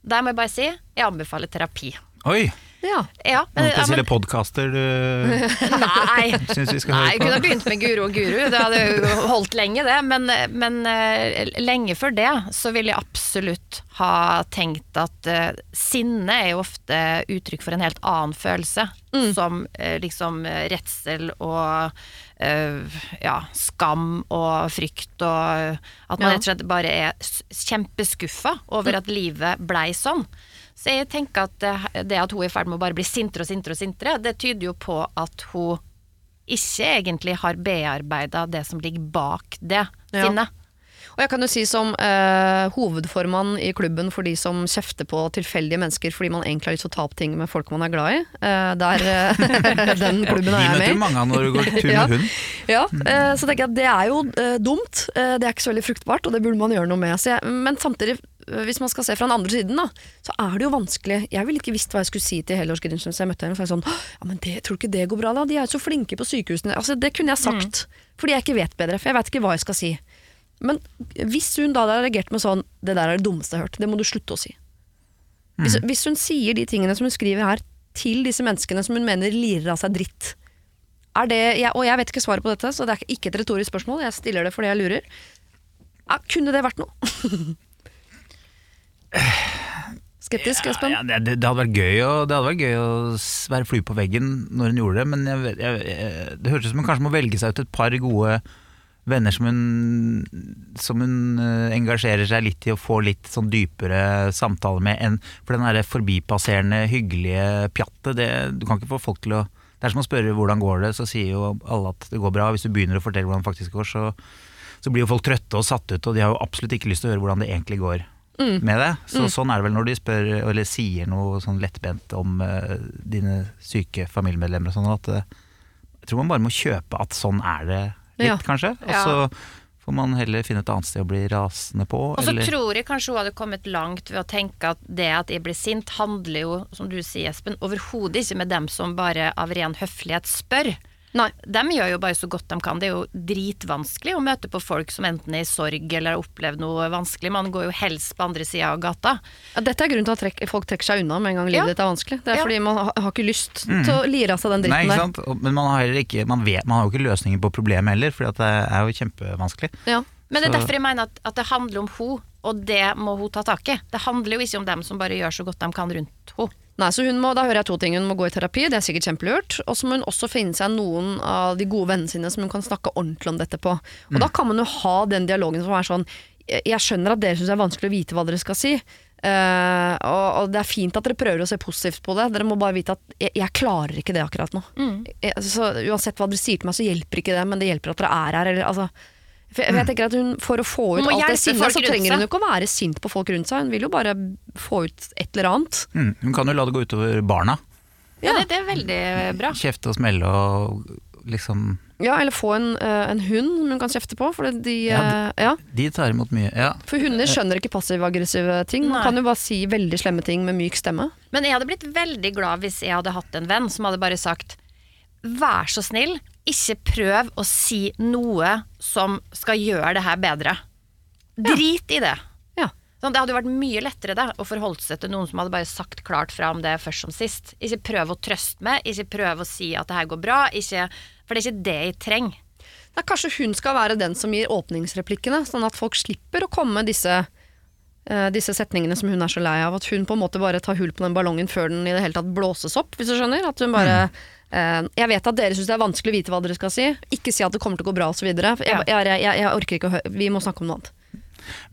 Der må jeg bare si jeg anbefaler terapi. Oi! Ja. Ja, Noen ja, spesielle men, podkaster du nei. syns vi skal Nei, jeg kunne ha begynt med Guro og Guru, det hadde jo holdt lenge det. Men, men eh, lenge før det så ville jeg absolutt ha tenkt at uh, sinne er jo ofte uttrykk for en helt annen følelse. Som uh, liksom eh, redsel og eh, ja, skam og frykt og eh, at man rett og slett bare er kjempeskuffa over at livet blei sånn. Så jeg tenker at det, at hun er i ferd med å bare bli sintere og sintere og sintere, det tyder jo på at hun ikke egentlig har bearbeida det som ligger bak det Ja. sinnet. Og jeg kan jo si som eh, hovedformann i klubben for de som kjefter på tilfeldige mennesker fordi man egentlig har lyst til å ta opp ting med folk man er glad i. Eh, der, eh, den klubben er jeg med med du møter mange av når du går tur Ja. med hund. Ja, eh, så tenker jeg at det er jo eh, dumt. Det er ikke så veldig fruktbart, og det burde man gjøre noe med. Så jeg, men samtidig, hvis man skal se fra den andre siden, da, så er det jo vanskelig. Jeg ville ikke visst hva jeg skulle si til helårsgrinchen hvis jeg møtte henne. Så jeg sånn, ja, men det, tror du ikke det går bra da? De er jo så flinke på sykehusene. Altså, det kunne jeg sagt, fordi jeg ikke vet bedre. For jeg vet ikke hva jeg skal si. Men hvis hun da hadde reagert med sånn 'det der er det dummeste jeg har hørt', det må du slutte å si. Hvis, hvis hun sier de tingene som hun skriver her til disse menneskene som hun mener lirer av seg dritt, er det, jeg, og jeg vet ikke svaret på dette, så det er ikke et retorisk spørsmål, jeg stiller det fordi jeg lurer. Ja, kunne det vært noe? Skeptisk, Espen? Ja, det, det hadde gøy det hadde vært gøy å være flue på veggen når hun gjorde det, men jeg, jeg, det hørtes ut som hun kanskje må velge seg ut et par gode venner som hun, som hun eh, engasjerer seg litt i og får litt sånn dypere samtale med enn For den derre forbipasserende, hyggelige pjattet, det, du kan ikke få folk til å Det er som å spørre hvordan går det, så sier jo alle at det går bra. Hvis du begynner å fortelle hvordan det faktisk går, så, så blir jo folk trøtte og satt ut, og de har jo absolutt ikke lyst til å høre hvordan det egentlig går med det. Så sånn er det vel når de spør eller sier noe sånn lettbent om uh, dine syke familiemedlemmer og sånn, at uh, jeg tror man bare må kjøpe at sånn er det litt, Ja. kanskje. Og Ja. så får man heller finne et annet sted å bli rasende på. Og så tror jeg kanskje hun hadde kommet langt ved å tenke at det at jeg blir sint, handler jo, som du sier Espen, overhodet ikke med dem som bare av ren høflighet spør. Nei. De gjør jo bare så godt de kan. Det er jo dritvanskelig å møte på folk som enten er i sorg eller har opplevd noe vanskelig. Man går jo helst på andre sida av gata. Ja, dette er grunnen til at trekk, folk trekker seg unna med en gang livet Ja. ditt er vanskelig. Det er Ja. fordi man har, har ikke lyst til å lire av seg den dritten Nei, ikke sant? der. Men man har, ikke, man, vet, man har jo ikke løsninger på problemet heller, for det er jo kjempevanskelig. Ja. Men det er derfor jeg mener at, at det handler om hun, og det må hun ta tak i. Det handler jo ikke om dem som bare gjør så godt de kan rundt henne. Nei, så hun må, Da hører jeg to ting. Hun må gå i terapi, det er sikkert kjempelurt. Og så må hun også finne seg noen av de gode vennene sine som hun kan snakke ordentlig om dette på. Og Mm. da kan man jo ha den dialogen som er sånn Jeg skjønner at dere syns det er vanskelig å vite hva dere skal si. Uh, og, og det er fint at dere prøver å se positivt på det. Dere må bare vite at jeg, jeg klarer ikke det akkurat nå. Jeg, så Uansett hva dere sier til meg, så hjelper ikke det, men det hjelper at dere er her. Eller, altså, for jeg, jeg tenker at hun, For å få ut alt det sinnet, så trenger hun jo ikke å være sint på folk rundt seg. Hun vil jo bare få ut et eller annet. Mm. Hun kan jo la det gå utover barna. Ja, det, det er veldig bra. Kjefte og smelle og liksom Ja, eller få en, eh, en hund som hun kan kjefte på. For, de, Ja, de, ja, De tar imot mye. Ja. for hunder skjønner ikke passiv-aggressive ting. Man Nei. kan jo bare si veldig slemme ting med myk stemme. Men jeg hadde blitt veldig glad hvis jeg hadde hatt en venn som hadde bare sagt Vær så snill, ikke prøv å si noe som skal gjøre det her bedre. Drit i det. Ja. Sånn, det hadde jo vært mye lettere det, å forholde seg til noen som hadde bare sagt klart fra om det først som sist. Ikke prøv å trøste meg, ikke prøv å si at det her går bra, ikke, for det er ikke det jeg trenger. Det er kanskje hun skal være den som gir åpningsreplikkene, sånn at folk slipper å komme disse, uh, disse setningene som hun er så lei av. At hun på en måte bare tar hull på den ballongen før den i det hele tatt blåses opp, hvis du skjønner. At hun bare eh, Jeg vet at dere syns det er vanskelig å vite hva dere skal si. Ikke si at det kommer til å gå bra, osv. Jeg, jeg, jeg, orker ikke å høre Vi må snakke om noe annet.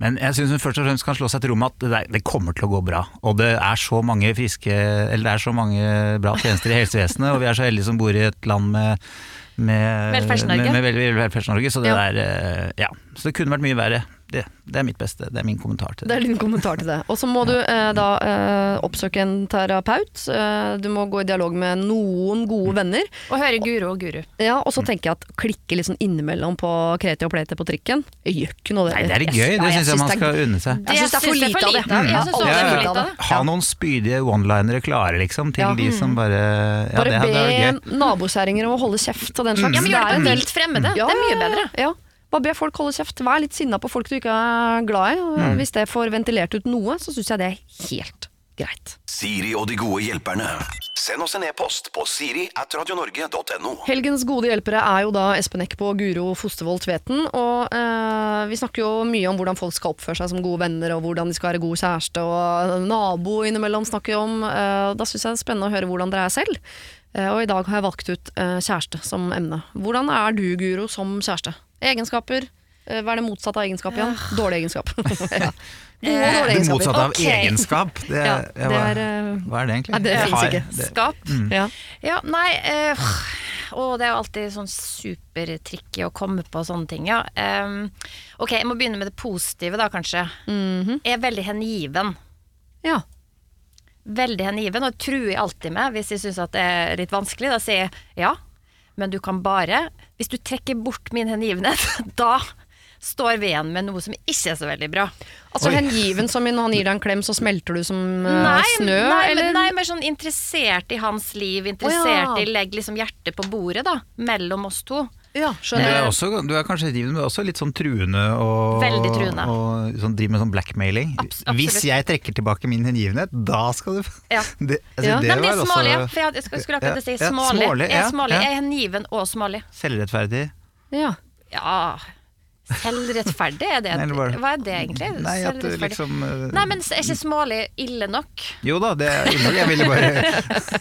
Men jeg syns hun først og fremst kan slå seg til rom med at det, kommer til å gå bra. Og det er så mange friske Eller det er så mange bra tjenester i helsevesenet, og vi er så heldige som bor i et land med med, Velferds-Norge. så det Ja. eh, Ja. Så det kunne vært mye verre. Det, det er mitt beste. Det er min kommentar til Det det. er din kommentar til det. Og så må du eh, da eh, oppsøke en terapeut. Eh, du må gå i dialog med noen gode venner. Og høre Guro og Guru. Ja, og så tenker jeg at klikke litt sånn innimellom på kreti og plete på trikken. Gjør ikke noe Nei, det er litt gøy. Det syns jeg man skal unne seg. Jeg syns det er for lite av det. Ja, synes det for lite av det. Ha noen spydige one-linere klare, liksom, til Ja. de som bare Ja, Bare det hadde vært gøy. be nabokjerringer om å holde kjeft og den slags. Ja, men gjør det en på del- vilt fremmede. Ja, Det er mye bedre. Ja. Bare be folk holde kjeft. Vær litt sinna på folk du ikke er glad i. Mm. Hvis det får ventilert ut noe, så syns jeg det er helt greit. Siri og de gode hjelperne. Send oss en e-post på siri at radionorge.no. Helgens gode hjelpere er jo da Espen Eckbo og Guro Fostervold Tveten. Og eh, vi snakker jo mye om hvordan folk skal oppføre seg som gode venner, og hvordan de skal være god kjæreste, og nabo innimellom snakker vi om. Eh, da syns jeg det er spennende å høre hvordan dere er selv. Eh, og i dag har jeg valgt ut eh, kjæreste som emne. Hvordan er du, Guro, som kjæreste? Egenskaper? Eh, hva er det motsatte av egenskap igjen? Dårlig egenskap. ja. Gode Det motsatte av okay. egenskap. Det, Ja, ja, det er, eh, hva er det egentlig? Nei, det fins ikke. det- Skap. Ja. Ja, nei eh, Å, det er jo alltid sånn supertricky å komme på sånne ting, ja. Um, ok, jeg må begynne med det positive, da, kanskje. Mhm. Jeg er veldig hengiven. ja. Veldig hengiven, og truer alltid med hvis jeg syns at det er litt vanskelig. Da sier jeg ja, men du kan bare Hvis du trekker bort min hengivenhet, da står vi igjen med noe som ikke er så veldig bra. Altså Oi. hengiven som i når han gir deg en klem, så smelter du som eh, Nei, snø? nei, eller? men, nei, mer sånn interessert i hans liv. Interessert oh, ja. i Legg liksom hjertet på bordet, da. Mellom oss to. Ja, Men du er, også, du er kanskje men du er også litt sånn truende og, Veldig truende. og sånn, driver med sånn blackmailing. Abs- absolutt. Hvis jeg trekker tilbake min hengivenhet, da skal du Ja. det, altså, Ja. det Nei, men de var er også smålige. For jeg jeg skulle akkurat si Ja, ja, smålig. smålig, Jeg er ja, smålig. ja. Jeg er hengiven og smålig. selvrettferdig. Ja. Ja Selvrettferdig, er det Hva er det egentlig? Nei, at du liksom eh, Nei, men er ikke smålig ille nok? Jo da, det er ille. Jeg ville bare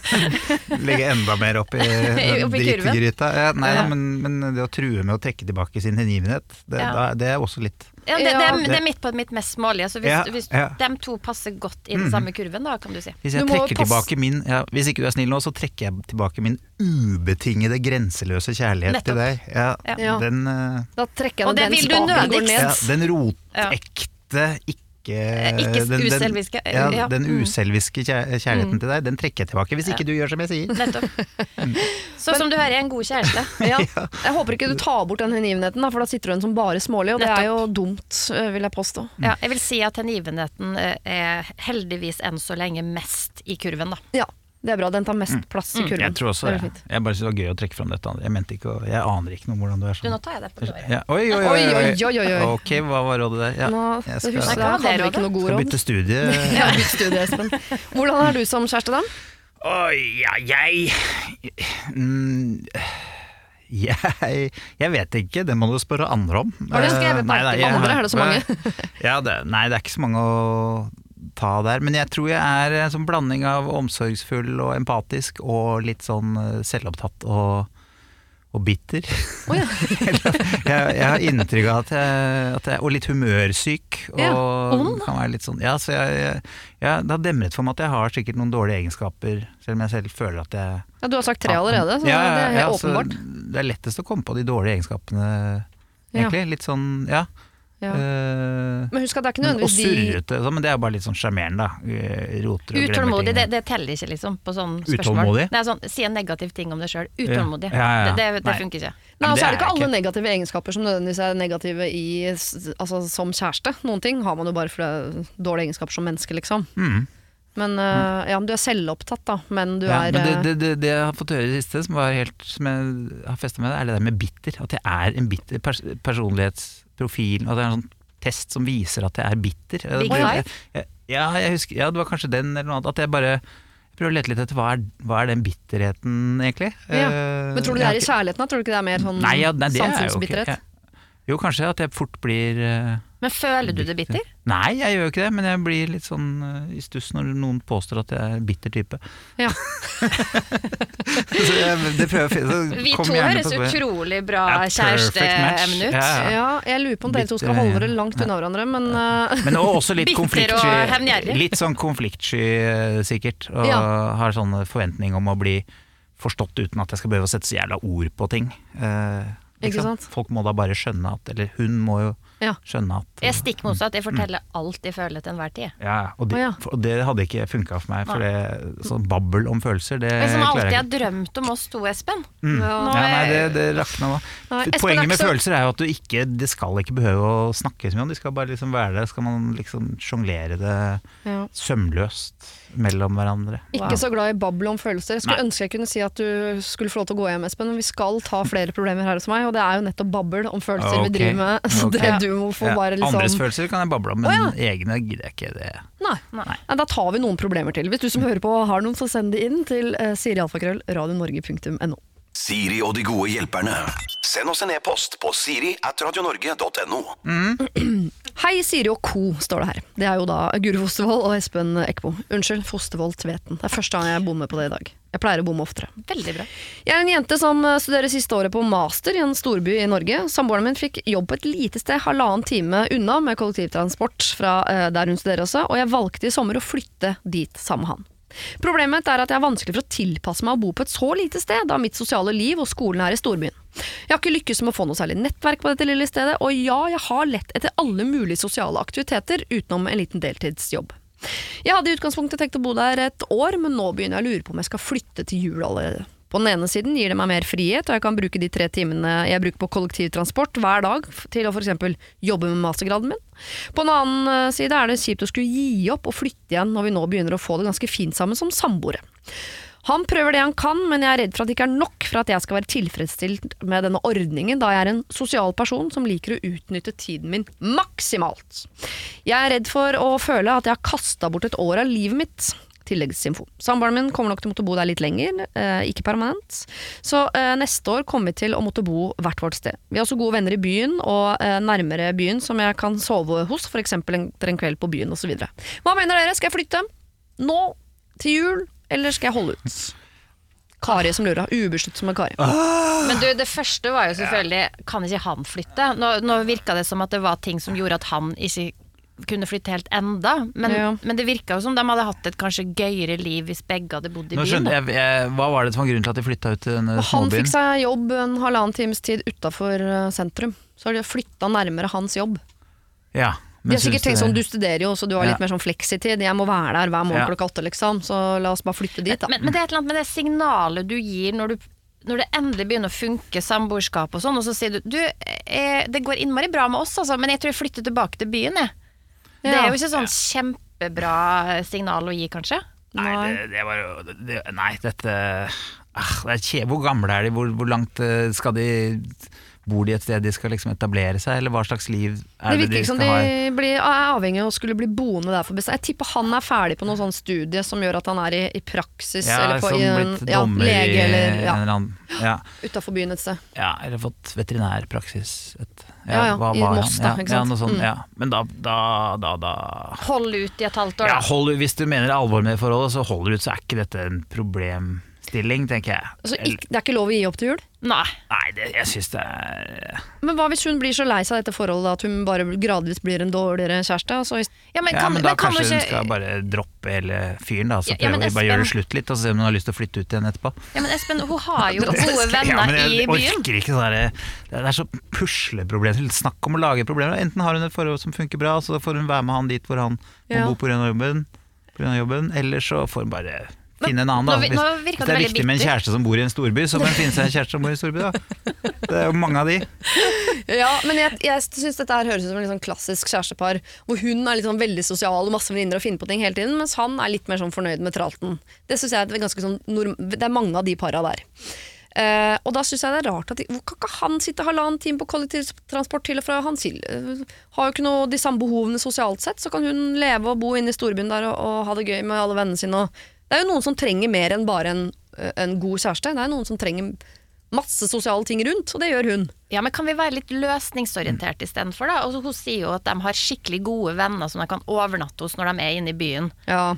legge enda mer opp i kurven. dritgryta. Ja, nei, Ja. men, men det å true med å trekke tilbake sin hengivenhet, det, Ja. da, det er også litt Ja, det, det, er, det er midt på mitt mest smålige. Så hvis, Ja, hvis ja. De to passer godt i den samme kurven, da, kan du si. Hvis jeg Du trekker passe- tilbake min ja, Hvis ikke du er snill nå, så trekker jeg tilbake min ubetingede, grenseløse kjærlighet til deg. Ja, Ja. Den, eh, Da trekker jeg Og det den vil du nødigst. ja, den rotekte, ikke Ikke den, den, uselviske, ja, ja. den Mm. uselviske kjærligheten kjærligheten til deg, den trekker jeg tilbake. Hvis ikke du gjør som jeg sier. Nettopp. Så som du hører, jeg er en god kjæreste. Ja. Jeg håper ikke du tar bort den hengivenheten, for da sitter du igjen som bare smålig, og det er jo dumt, eh, vil jeg påstå. Ja, jeg vil si at hengivenheten eh, er heldigvis enn så lenge mest i kurven, da. Ja, det er bra. Den tar mest plass i kurven. Jeg tror også Det er det. Jeg bare synes det var gøy å trekke fram dette. Jeg mente ikke å Jeg aner ikke noe om hvordan du er Du, sånn. nå tar jeg deg på døra. Ja. Oi, oi, oi, Oi, oi, oi, oi. Ok, hva var rådet der? Ja, Nå, jeg skal, husker, Hva der var det hadde vi ikke noe god skal bytte studie. Ja, bytte studie, Espen. Hvordan er du som kjæreste, da? Oi, ja, jeg mm, jeg, jeg vet ikke, det må du spørre andre om. Har du skrevet Eh, nei, nei, jeg- andre? Er det så mange? ja, det, nei, det er ikke så mange å ta der. Men jeg tror jeg er en sånn blanding av omsorgsfull og empatisk og litt sånn eh, selvopptatt og, og bitter. Oh, ja. jeg, jeg har inntrykk av at jeg, at jeg Og litt humørsyk. Og Ja, ond, kan være litt sånn Ja, så jeg, jeg, det har demret for meg at jeg har sikkert noen dårlige egenskaper, selv om jeg selv føler at jeg ja, du har sagt tre allerede, så Ja, det er helt åpenbart. Det er lettest å komme på de dårlige egenskapene, egentlig. Litt sånn, ja. Ja. Eh, Men husk at det er ikke nødvendigvis de surrete, sånn, men det er bare litt sånn sjarmerende, da. Eh, Roter og Utålmodig, det, det teller ikke liksom på sånne spørsmål. Utålmodig? Nei, sånn, Si en negativ ting om deg sjøl. Utålmodig. Ja, ja, ja. Det, det, det funker ikke. Nei, Men altså det er det ikke alle ikke- negative egenskaper som nødvendigvis er negative i, altså, som kjæreste. Noen ting har man jo bare for det dårlige egenskaper som menneske, liksom. Mm. Men uh, ja, men du er selvopptatt, da. Men du Ja, er men det, det, det, det jeg har fått høre i det siste, som, var helt, som jeg har festa med, er det der med bitter. At jeg er en bitter pers personlighetsprofil. At det er en sånn test som viser at jeg er bitter. Big Jeg- jeg- Ja, jeg husker, ja, det var kanskje den eller noe annet. At jeg bare jeg prøver å lete litt etter hva er, hva er den bitterheten, egentlig. Ja. Eh, Men tror du det er i kjærligheten? da? Tror du ikke det er mer sånn Nei, ja, nei, er jo samfunnsbitterhet? jeg- Jo, kanskje at jeg fort blir eh, Men føler du det bitter? Nei, jeg gjør jo ikke det, men jeg blir litt sånn eh, i stuss når noen påstår at jeg er en bitter type. Ja. så jeg, det prøver, jeg- så Vi to høres utrolig bra Ja, perfect ut. Ja, Ja, Ja, jeg lurer på om dere to skal holde dere langt unna hverandre, men uh, Men også litt konfliktsky. Litt sånn konfliktsky, eh, sikkert. Og Ja. har sånn forventning om å bli forstått uten at jeg skal behøve å sette så jævla ord på ting. Uh, Ikke sant? Folk må da bare skjønne at Eller hun må jo Ja. skjønne at Jeg stikk motsatt. Jeg forteller alt jeg føler til enhver tid. ja, og, ja. og det hadde ikke funka for meg. For det, sånn babbel om følelser, det Jeg som alltid har drømt om oss to, Espen. Mm. Nå Ja, nei, er- det, det rakna nå. Espen Poenget med er ikke følelser er jo at du ikke Det skal ikke behøve å snakke så mye om de skal bare liksom være der. Skal man liksom sjonglere det ja. sømløst mellom hverandre. Ikke så glad i babbel om følelser. Jeg skulle Nei. ønske jeg kunne si at du skulle få lov til å gå hjem, Espen, men vi skal ta flere problemer her hos meg, og det er jo nettopp babbel om følelser okay. vi driver med. Så okay. det du må få Ja, bare liksom Andres følelser kan jeg bable om, men Å, egne gidder jeg ikke. det Nei. Nei. Da tar vi noen problemer til. Hvis du som hører på har noen, så send det inn til uh, sirialfakrøll radionorge.no. Siri og de gode hjelperne. Send oss en e-post på siri at radionorge.no. Hei, Siri og co, står det her. Det er jo da Guri Fostervold og Espen Eckbo. Unnskyld, Fostervold Tveten. Det er første gang jeg bommer på det i dag. Jeg pleier å bomme oftere. Veldig bra. Jeg er en jente som eh, studerer siste året på master i en storby i Norge. Samboeren min fikk jobb på et lite sted halvannen time unna med kollektivtransport fra eh, der hun studerer også, og jeg valgte i sommer å flytte dit sammen med han. Problemet er at jeg har vanskelig for å tilpasse meg å bo på et så lite sted, da mitt sosiale liv og skolen er i storbyen. Jeg har ikke lykkes med å få noe særlig nettverk på dette lille stedet, og ja, jeg har lett etter alle mulige sosiale aktiviteter utenom en liten deltidsjobb. Jeg hadde i utgangspunktet tenkt å bo der et år, men nå begynner jeg å lure på om jeg skal flytte til jul allerede. På den ene siden gir det meg mer frihet, og jeg kan bruke de tre timene jeg bruker på kollektivtransport hver dag til å f.eks. jobbe med mastergraden min. På den annen eh, side er det kjipt å skulle gi opp og flytte igjen når vi nå begynner å få det ganske fint sammen som samboere. Han prøver det han kan, men jeg er redd for at det ikke er nok for at jeg skal være tilfredsstilt med denne ordningen, da jeg er en sosial person som liker å utnytte tiden min maksimalt. Jeg er redd for å føle at jeg har kasta bort et år av livet mitt. Tilleggsinfo. Samboeren min kommer nok til å måtte bo der litt lenger, eh, ikke permanent. Så eh, neste år kommer vi til å måtte bo hvert vårt sted. Vi har også gode venner i byen, og eh, nærmere byen som jeg kan sove hos, f.eks. etter en kveld på byen osv. Hva mener dere, skal jeg flytte? Nå? Til jul? Eller skal jeg holde ut? Kari som lurer. Ubesluttsom med Kari. Men du, det første var jo selvfølgelig Kan ikke han flytte? Nå, nå virka det som at det var ting som gjorde at han ikke kunne flytte helt enda. Men, Ja. men det virka jo som de hadde hatt et kanskje gøyere liv hvis begge hadde bodd i Nå byen. jeg, jeg, Hva var det som var grunnen til at de flytta ut til denne småbyen? han fikk seg jobb en halvannen times tid utafor sentrum. Så har de flytta nærmere hans jobb. Ja, De har sikkert tenkt sånn, du studerer jo, så du har Ja. litt mer sånn fleksitid. Jeg må være der hver morgen Ja. klokka åtte, liksom. Så la oss bare flytte dit, da. Men, men det er et eller annet med det signalet du gir når, du, når det endelig begynner å funke samboerskap og sånn, og så sier du du, eh, det går innmari bra med oss, altså, men jeg tror jeg flytter tilbake til byen, jeg. Det er jo ikke sånn kjempebra signal å gi, kanskje. Nei, det, det var jo det, Nei, dette ah, det er kje, Hvor gamle er de? Hvor, hvor langt eh, skal de Bor de et sted de skal liksom etablere seg, eller hva slags liv er Det det, virker de ikke som skal de ha? blir, er avhengig av å skulle bli boende der for bestandig. Jeg tipper han er ferdig på noe sånn studie som gjør at han er i, i praksis, Ja, eller på som i en blitt ja, lege, i eller en ja, eller annen ja, utafor byen et sted. ja, eller fått veterinærpraksis. Et, Ja, ja, i var Moss da, ja, ikke sant? sånt, Mm. ja. Men da, da, da, da Hold ut i et halvt år, ja, da. hold, Hvis du mener alvor med forholdet, så holder du ut, så er ikke dette en problemstilling, tenker jeg. Altså, ikke, det er ikke lov å gi opp til jul? Nei. Nei, det, jeg syns det er Men hva hvis hun blir så lei seg av dette forholdet at hun bare gradvis blir en dårligere kjæreste? Altså, Ja, men Ja, men da men kan kanskje hun ikke skal bare droppe hele fyren, da. Så Ja, ja, men prøve å gjøre det slutt litt, og se om hun har lyst til å flytte ut igjen etterpå. Ja, men Espen, hun har jo gode Ja, venner i i jeg byen. orker ikke sånn derre Det er så pusleproblemer. Snakk om å lage problemer. Enten har hun et forhold som funker bra, så får hun være med han dit hvor han må bo pga. jobben, på grunn av jobben, eller så får hun bare finne en annen, da. Hvis, nå hvis det er viktig med en kjæreste som bor i en storby, så må hun finne seg en kjæreste som bor i en storby, da. Det er jo mange av de. Ja, men jeg, jeg syns dette her høres ut som en sånn klassisk kjærestepar, hvor hun er litt sånn veldig sosial og masse venninner og finner på ting hele tiden, mens han er litt mer sånn fornøyd med tralten. Det synes jeg er ganske sånn Det er mange av de para der. Uh, og da syns jeg det er rart at de, Hvor kan ikke han sitte halvannen time på kollektivtransport til og fra? Han eh, har jo ikke noe de samme behovene sosialt sett, så kan hun leve og bo inne i storbyen der og, og ha det gøy med alle vennene sine. Og det er jo noen som trenger mer enn bare en, eh, en god kjæreste. Det er noen som trenger masse sosiale ting rundt, og det gjør hun. Ja, men Kan vi være litt løsningsorientert istedenfor? da? Altså, hun sier jo at de har skikkelig gode venner som de kan overnatte hos når de er inne i byen. Ja,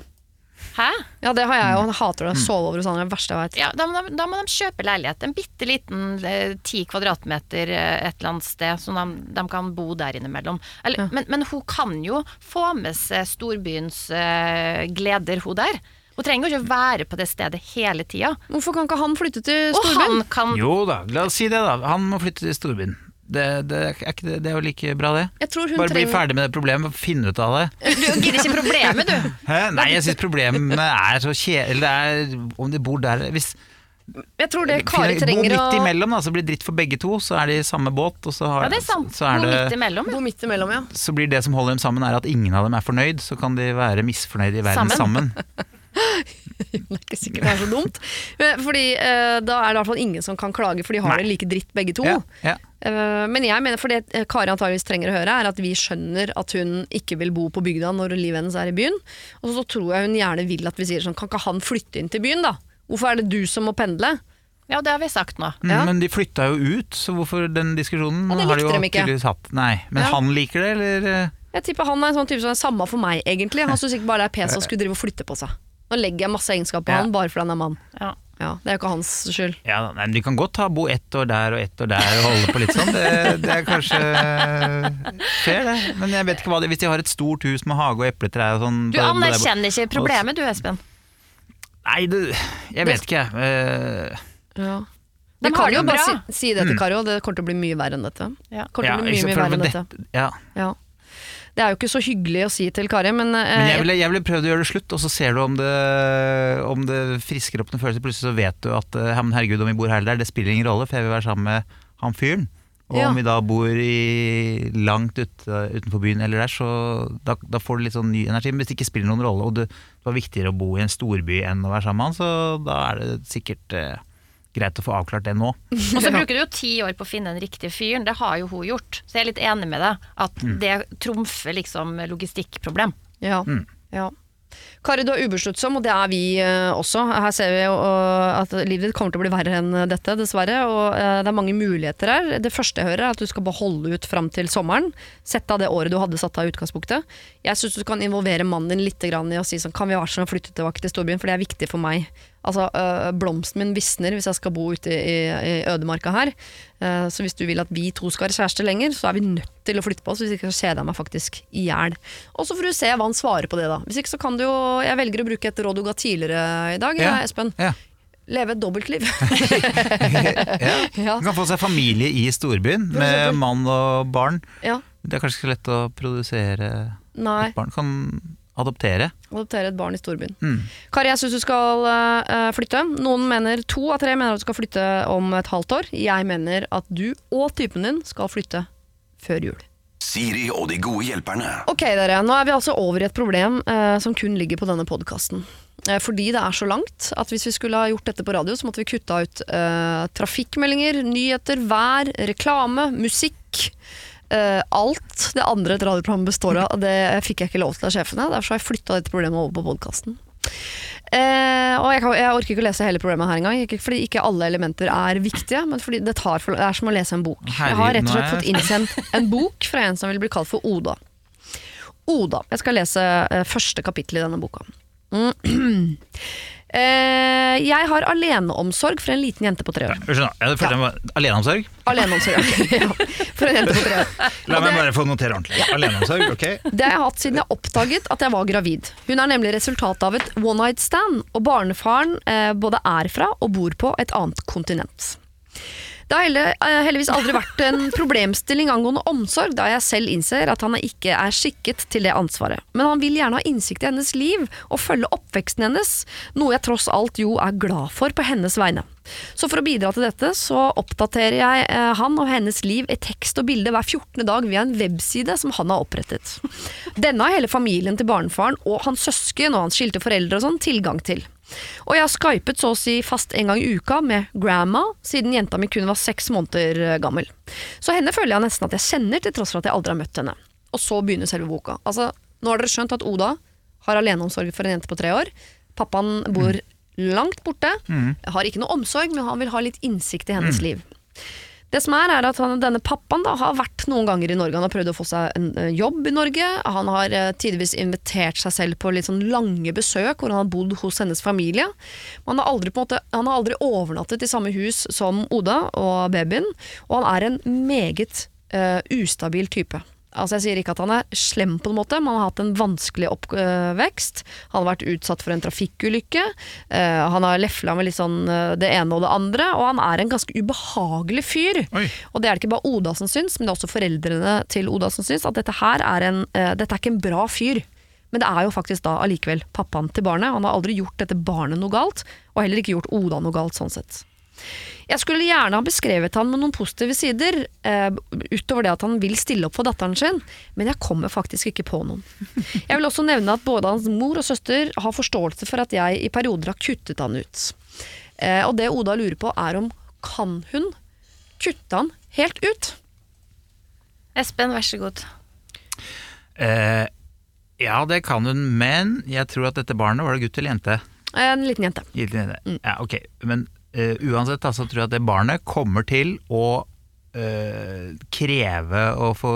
Hæ? Ja, det har jeg jo. Jeg hater det. Sove over hos andre. Det er verste jeg vet. Ja, da, da må de kjøpe leilighet. En bitte liten eh, ti kvadratmeter eh, et eller annet sted, så de, de kan bo der innimellom. Eller, men, men hun kan jo få med seg storbyens eh, gleder, hun der. Hun trenger jo ikke være på det stedet hele tida. Hvorfor kan ikke han flytte til Og storbyen? kan Jo da, la oss si det, da. Han må flytte til storbyen. Det, det, er ikke det, er jo like bra, det. Jeg tror hun Bare bli ferdig med det problemet og finne ut av det. Du gidder ikke problemet, du. Hæ? Nei, jeg syns problemet er så kjedelig Det er om de bor der Hvis Jeg tror det Kari trenger Bo midt imellom, da, så blir det dritt for begge to. Så er de i samme båt, og så, har, Ja, det er sant. så, er Bo det, midt imellom. bo midt imellom, ja. så blir det som holder dem sammen, er at ingen av dem er fornøyd. Så kan de være misfornøyde i verden Sammen. sammen. Det er ikke sikkert det er så dumt. Fordi eh, da er det i hvert fall ingen som kan klage, for de har Nei. det like dritt begge to. Ja, ja. Eh, men jeg mener, for det eh, Kari antageligvis trenger å høre, er at vi skjønner at hun ikke vil bo på bygda når livet hennes er i byen. Og så tror jeg hun gjerne vil at vi sier sånn, kan ikke han flytte inn til byen da? Hvorfor er det du som må pendle? ja, det har vi sagt nå. Mm, Ja. Men de flytta jo ut, så hvorfor den diskusjonen og det har de jo ikke. tydeligvis hatt. Nei, Men Ja. han liker det, eller? eh? Jeg tipper han er en sånn type som er samme for meg, egentlig. Han syns ikke bare det er pes å skulle drive og flytte på seg. Nå legger jeg masse egenskap på Ja. han bare fordi han er mann. Ja. Ja, Det er jo ikke hans skyld. Ja, nei, men Du kan godt ha bo ett år der og ett år der og holde på litt sånn. Det, det er kanskje fair, det. Men jeg vet ikke hva det Hvis de har et stort hus med hage og epletrær og sånn Du anerkjenner ikke problemet du, Espen. Nei, du jeg vet ikke, jeg. Uh, Ja. De kan jo bare si, si det til Kari, og det kommer til å bli mye verre enn dette. Ja. Kommer til å bli mye, mye verre enn dette. ja. Det er jo ikke så hyggelig å si til Kari, men, eh, Men jeg ville, jeg ville prøvd å gjøre det slutt, og så ser du om det, om det frisker opp noen følelser. Plutselig så vet du at eh, men herregud, om vi bor her eller der, det spiller ingen rolle, for jeg vil være sammen med han fyren. Og Ja. om vi da bor i langt ut, utenfor byen eller der, så da, da får du litt sånn ny energi. Men hvis det ikke spiller noen rolle, og det var viktigere å bo i en storby enn å være sammen med han, så da er det sikkert eh, greit å få avklart det nå. Og så bruker du jo ti år på å finne den riktige fyren. Det har jo hun gjort. Så jeg er litt enig med deg. At det trumfer liksom logistikkproblem. Ja. ja. Kari, du er ubesluttsom, og det er vi eh, også. Her ser vi eh, at livet ditt kommer til å bli verre enn dette, dessverre. Og eh, det er mange muligheter her. Det første jeg hører, er at du skal bare holde ut fram til sommeren. Sett av det året du hadde satt av i utgangspunktet. Jeg syns du kan involvere mannen din litt i å si sånn Kan vi være sånn flytte tilbake til storbyen, for det er viktig for meg. Altså, Blomsten min visner hvis jeg skal bo ute i, i ødemarka her. Eh, så hvis du vil at vi to skal være kjærester lenger, så er vi nødt til å flytte på oss. Hvis ikke så kjeder jeg meg faktisk i hjel. Og så får du se hva han svarer på det, da. Hvis ikke så kan du jo Jeg velger å bruke et råd du ga tidligere i dag, Ja. Espen. Ja. Leve et dobbeltliv. ja. Du kan få seg familie i storbyen med mann og barn. Det er kanskje ikke lett å produsere Nei. et barn. Kan adoptere. Adoptere et barn i storbyen. Mm. Kari, jeg syns du skal uh, flytte. Noen mener to av tre mener at du skal flytte om et halvt år. Jeg mener at du og typen din skal flytte før jul. Siri og de gode hjelperne. Ok dere, nå er vi altså over i et problem eh, som kun ligger på denne podkasten. Eh, fordi det er så langt at hvis vi skulle ha gjort dette på radio, så måtte vi kutta ut eh, trafikkmeldinger, nyheter, vær, reklame, musikk. Uh, alt det andre et radioprogram består av, det fikk jeg ikke lov til av sjefene. Derfor har jeg flytta dette problemet over på podkasten. Eh, og jeg, kan, jeg orker ikke å lese hele problemet her engang. Ikke fordi ikke alle elementer er viktige, men fordi det, tar for, det er som å lese en bok. jeg har rett og slett Herregud, fått innsendt en bok fra en som vil bli kalt for Oda. Oda. Jeg skal lese eh, første kapittel i denne boka. Mm. Eh, jeg har aleneomsorg for en liten jente på tre år. Unnskyld, ja, det jeg var aleneomsorg. Aleneomsorg, ok. ja. For en jente på tre år. La meg bare få notere ordentlig. Aleneomsorg, ok. Det har jeg hatt siden jeg oppdaget at jeg var gravid. Hun er nemlig resultatet av et one night stand, og barnefaren eh, både er fra og bor på et annet kontinent. Det har eh, heldigvis aldri vært en problemstilling angående omsorg, da jeg selv innser at han ikke er skikket til det ansvaret. Men han vil gjerne ha innsikt i hennes liv og følge oppveksten hennes, noe jeg tross alt jo er glad for på hennes vegne. Så for å bidra til dette, så oppdaterer jeg eh, han og hennes liv i tekst og bilde hver 14. dag via en webside som han har opprettet. Denne har hele familien til barnefaren og hans søsken og hans skilte foreldre og sånn tilgang til. Og jeg har skypet så å si fast en gang i uka med grandma, siden jenta mi kun var seks måneder eh, gammel. Så henne føler jeg nesten at jeg kjenner, til tross for at jeg aldri har møtt henne. Og så begynner selve boka. Altså, nå har dere skjønt at Oda har aleneomsorg for en jente på tre år. Pappaen bor langt borte, har ikke noe omsorg, men han vil ha litt innsikt i hennes liv. Det som er, er at han, denne pappaen da, har vært noen ganger i Norge. Han har prøvd å få seg en eh, jobb i Norge. Han har uh, tidvis invitert seg selv på litt sånn lange besøk hvor han har bodd hos hennes familie. Han har aldri, måte, han har aldri overnattet i samme hus som Oda og babyen, og han er en meget uh, ustabil type. Altså Jeg sier ikke at han er slem på en måte, men han har hatt en vanskelig oppvekst. Han har vært utsatt for en trafikkulykke. eh, han har lefla med litt sånn eh, det ene og det andre, og han er en ganske ubehagelig fyr. Oi. Og det er det ikke bare Oda som syns, men det er også foreldrene til Oda som syns at dette her er en, eh, dette er ikke en bra fyr. Men det er jo faktisk da allikevel pappaen til barnet. Han har aldri gjort dette barnet noe galt, og heller ikke gjort Oda noe galt sånn sett. Jeg skulle gjerne ha beskrevet han med noen positive sider, eh, utover det at han vil stille opp for datteren sin, men jeg kommer faktisk ikke på noen. Jeg vil også nevne at både hans mor og søster har forståelse for at jeg i perioder har kuttet han ut. Eh, og det Oda lurer på er om kan hun kutte han helt ut? Espen, vær så god. Eh, ja, det kan hun, men jeg tror at dette barnet var det gutt eller jente? En liten jente. Gitt inn i. Ja, ok. Men eh, uansett så tror jeg at det barnet kommer til å uh, kreve å få,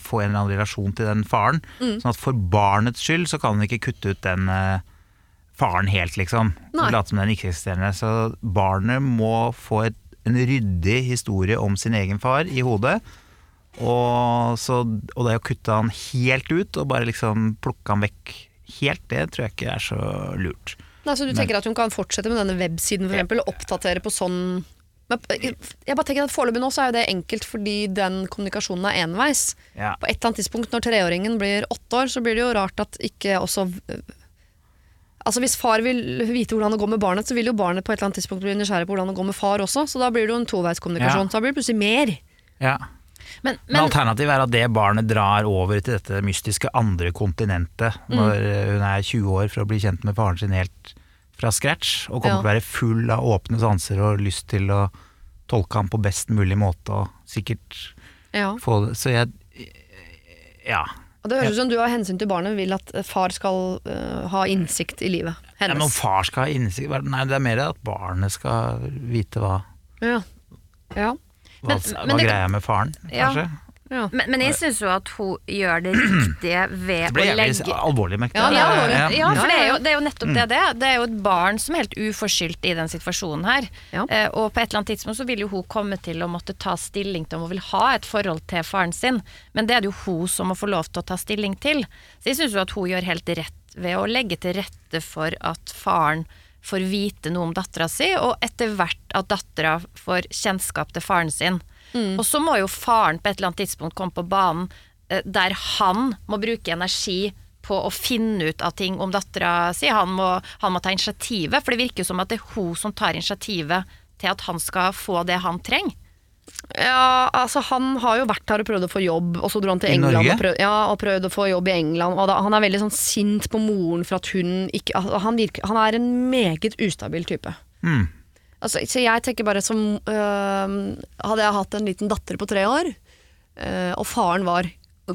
få en eller annen relasjon til den faren. Sånn at for barnets skyld så kan hun ikke kutte ut den uh, faren helt, liksom. Late som den ikke-eksisterende. Så barnet må få et, en ryddig historie om sin egen far i hodet. Og, så, og det å kutte han helt ut og bare liksom plukke han vekk helt, det tror jeg ikke er så lurt. Nei, så du tenker at hun kan fortsette med denne websiden for eksempel, og oppdatere på sånn men jeg bare tenker at Foreløpig nå så er jo det enkelt fordi den kommunikasjonen er enveis. Ja. På et eller annet tidspunkt når treåringen blir åtte år, så blir det jo rart at ikke også Altså Hvis far vil vite hvordan det går med barnet, så vil jo barnet på et eller annet tidspunkt bli nysgjerrig på hvordan det går med far også. Så da blir det jo en toveiskommunikasjon. Ja. Så da blir det plutselig mer. Ja. Men, Men men alternativet er at det barnet drar over til dette mystiske andre kontinentet når mm. hun er 20 år for å bli kjent med faren sin helt fra scratch, og kommer Ja. til å være full av åpne sanser og lyst til å tolke ham på best mulig måte og sikkert Ja. få det Så jeg Ja. Og det høres ut som du av hensyn til barnet vil at far skal uh, ha innsikt i livet ja men om hennes. far skal ha innsikt Nei, det er mer at barnet skal vite hva, Ja. ja. hva, Men- hva men det- greia med faren, kanskje. ja. Men, men jeg syns jo at hun gjør det riktige ved Det ble å legge alvorlig, merket Ja, det er alvorlig. Ja, for det er, jo, det er jo nettopp det det er. Det er jo et barn som er helt uforskyldt i den situasjonen her. Ja. Eh, og på et eller annet tidspunkt så vil jo hun komme til å måtte ta stilling til om hun vil ha et forhold til faren sin, men det er det jo hun som må få lov til å ta stilling til. Så jeg syns jo at hun gjør helt rett ved å legge til rette for at faren får vite noe om dattera si, og etter hvert at dattera får kjennskap til faren sin. Og så må jo faren på et eller annet tidspunkt komme på banen eh, der han må bruke energi på å finne ut av ting om dattera si. Han må, han må ta initiativet, for det virker jo som at det er hun som tar initiativet til at han skal få det han trenger. Ja, altså Han har jo vært her og prøvd å få jobb, og så dro han til I England Norge? og, prøvd, ja, og prøvd å få jobb i England. Og da, Han er veldig sånn sint på moren for at hun ikke altså, han, virker, han er en meget ustabil type. Mm. Altså, så jeg tenker bare som øh, Hadde jeg hatt en liten datter på tre år, øh, og faren var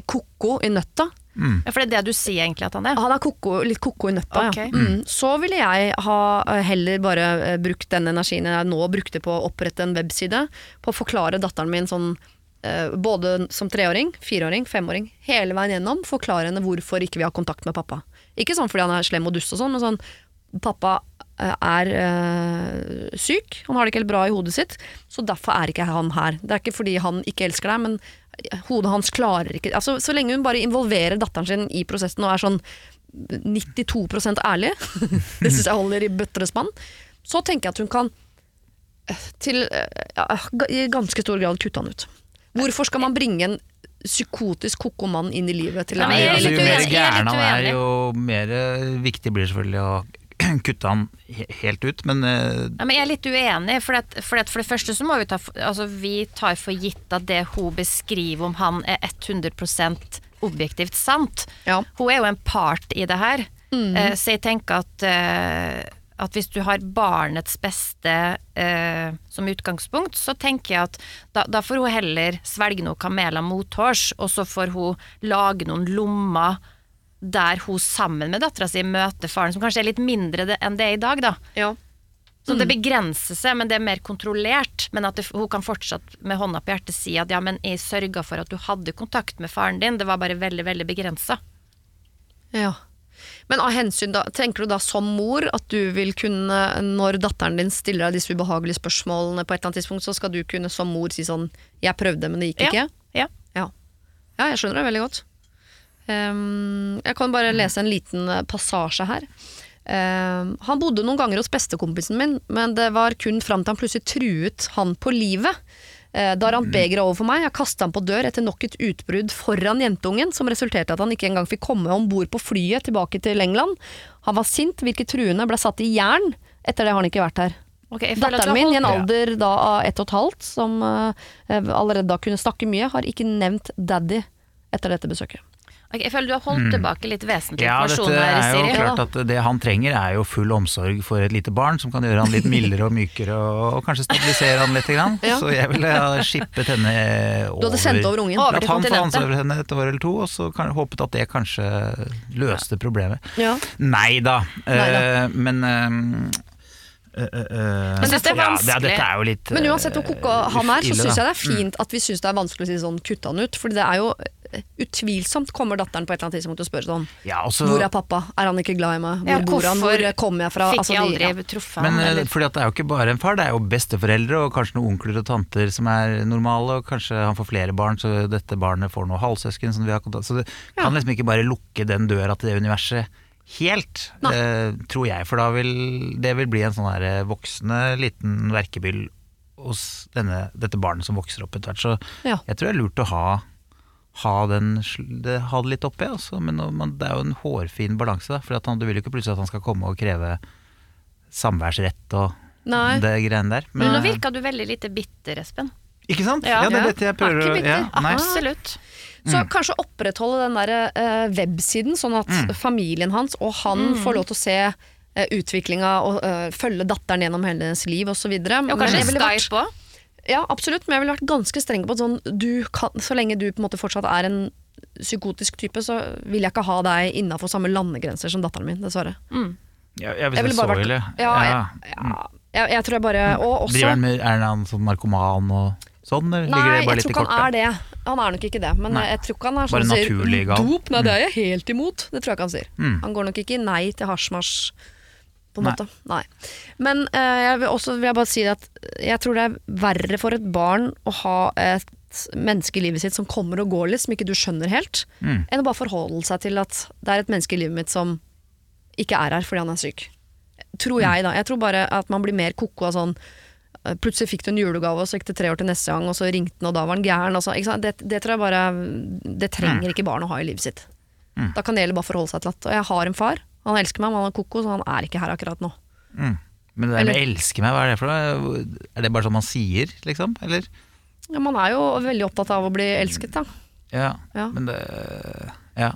ko-ko i nøtta Ja, For det er det du sier egentlig at han er. Han er koko, litt ko-ko i nøtta, okay. ja. Mm. Så ville jeg ha eh, heller bare eh, brukt den energien jeg nå brukte på å opprette en webside, på å forklare datteren min sånn øh, både som treåring, fireåring, femåring, hele veien gjennom, forklare henne hvorfor ikke vi har kontakt med pappa. Ikke sånn fordi han er slem og dust og sånn, men sånn pappa er eh, syk, han har det ikke helt bra i hodet sitt, så derfor er ikke han her. Det er ikke fordi han ikke elsker deg, men hodet hans klarer ikke. Altså, Så lenge hun bare involverer datteren sin i prosessen og er sånn 92% ærlig, det syns jeg holder i bøtter og spann, så tenker jeg at hun kan eh, til eh, ja, i ganske stor grad kutte han ut. Hvorfor skal man bringe en psykotisk ko-ko mann inn i livet til Ja, Nei, er altså, jo mer er gæren han er, jo mer eh, viktig blir det selvfølgelig å kutte han helt ut, men eh, Ja, men jeg er litt uenig, for, at, for, at for det første så må vi ta altså Vi tar for gitt at det hun beskriver om han er 100% objektivt sant. Ja. Hun er jo en part i det her, eh, så jeg tenker at eh, at hvis du har barnets beste eh, som utgangspunkt, så tenker jeg at da, da får hun heller svelge noen kameler mothårs, og så får hun lage noen lommer der hun sammen med dattera si møter faren, som kanskje er litt mindre det, enn det er i dag, da. Ja. Så det begrenser seg, men det er mer kontrollert. Men at det, hun kan fortsatt med hånda på hjertet si at ja, men jeg sørga for at du hadde kontakt med faren din, det var bare veldig, veldig begrensa. Ja. Men av hensyn da, tenker du da som mor at du vil kunne, når datteren din stiller deg disse ubehagelige spørsmålene på et eller annet tidspunkt, så skal du kunne som mor si sånn 'jeg prøvde, men det gikk ikke'? Ja. Ja. ja, jeg skjønner det veldig godt. Ehm, jeg kan bare lese en liten eh, passasje her. Um, han bodde noen ganger hos bestekompisen min, men det var kun fram til han plutselig truet han på livet. Eh, Da rant begeret over for meg. Jeg kasta han på dør etter nok et utbrudd foran jentungen, som resulterte i at han ikke engang fikk komme om bord på flyet tilbake til England. Han var sint, virket truende, ble satt i jern. Etter det har han ikke vært her. Ok, jeg føler at du Datteren min, i en alder da av ett og et halvt, som uh, allerede da kunne snakke mye, har ikke nevnt daddy etter dette besøket. Ok, jeg føler du har holdt tilbake litt vesentlig ja, informasjon dette er jo Siri. klart at det han trenger er jo full omsorg for et lite barn, som kan gjøre han litt mildere og mykere, og, og kanskje stabilisere han litt. Grann. Ja. Så jeg ville ha skippet henne over. Du hadde sendt over ungen. Over Latt til han få kontinentet. ansvar for henne et år eller to, og så kan, håpet at det kanskje løste problemet. Ja. Nei da, Neida. eh, men uh, eh, eh, eh, det er vanskelig. er litt Men uansett hvor koko eh, han er, så syns jeg det er fint at vi syns det er vanskelig å si sånn kutt han ut. For det er jo eh, utvilsomt kommer datteren på et eller annet tidspunkt og spør sånn Ja, også, Hvor er pappa? Er han ikke glad i meg? Hvor Ja, bor han? Hvor kommer jeg fra? Fikk Altså, jeg de- aldri truffet Men han? eh, fordi at det er jo ikke bare en far, det er jo besteforeldre og kanskje noen onkler og tanter som er normale, og kanskje han får flere barn, så dette barnet får noe halvsøsken som vi har kontakt Så det Ja. kan liksom ikke bare lukke den døra til det universet helt, eh, tror jeg. For da vil det vil bli en sånn her eh, voksende liten verkebyll hos denne, dette barnet som vokser opp etter hvert. Så Ja. jeg tror det er lurt å ha ha, den, det, ha det litt oppi, altså. men man, det er jo en hårfin balanse. For at han, du vil jo ikke plutselig at han skal komme og kreve samværsrett og Nei. det greiene der. Men nå eh, virka du veldig lite bitter, Espen. Ikke sant? Ja. Ja, det er dette jeg prøver Er å ja, Absolutt. Så Mm. kanskje opprettholde den der uh, websiden, sånn at familien hans og han får lov til å se uh, utviklinga og uh, følge datteren gjennom hele hennes liv osv. Og kanskje Skype òg. Ja, absolutt, men jeg ville vært ganske streng på at sånn, du kan, så lenge du på en måte fortsatt er en psykotisk type, så vil jeg ikke ha deg innafor samme landegrenser som datteren min, dessverre. Ja, ja, hvis Jeg det ville er så bare vært- ille. Ja, Ja. jeg, ja, jeg, jeg tror jeg bare Og også Driver han med, er han som narkoman og sånn, eller ligger det bare litt jeg litt tror i ikke han er det. Han er nok ikke det. Men Nei. jeg tror ikke han er sånn som sier gal. dop. Nei, det er jeg helt imot. Det tror jeg ikke han sier. Mm. Han går nok ikke i nei til hasjmarsj, på en Nei. måte. Nei. Men eh, jeg vil også vil jeg bare si at jeg tror det er verre for et barn å ha et menneske i livet sitt som kommer og går litt, som ikke du skjønner helt, Mm. enn å bare forholde seg til at det er et menneske i livet mitt som ikke er her fordi han er syk. Tror jeg, da. Jeg tror bare at man blir mer ko-ko av sånn eh, Plutselig fikk du en julegave, og så gikk det tre år til neste gang, og så ringte den, og da var den gæren. Altså, ikke sant? Det, det tror jeg bare Det trenger ikke barn å ha i livet sitt. Mm. Da kan det heller bare forholde seg til at Og jeg har en far, han elsker meg, men han er ko-ko, så han er ikke her akkurat nå. Mm. Men det der med Eller- 'elske meg', hva er det for noe? Er det bare sånn man sier, liksom? Eller? Ja, man er jo veldig opptatt av å bli elsket, da. Ja, Ja. men det Ja.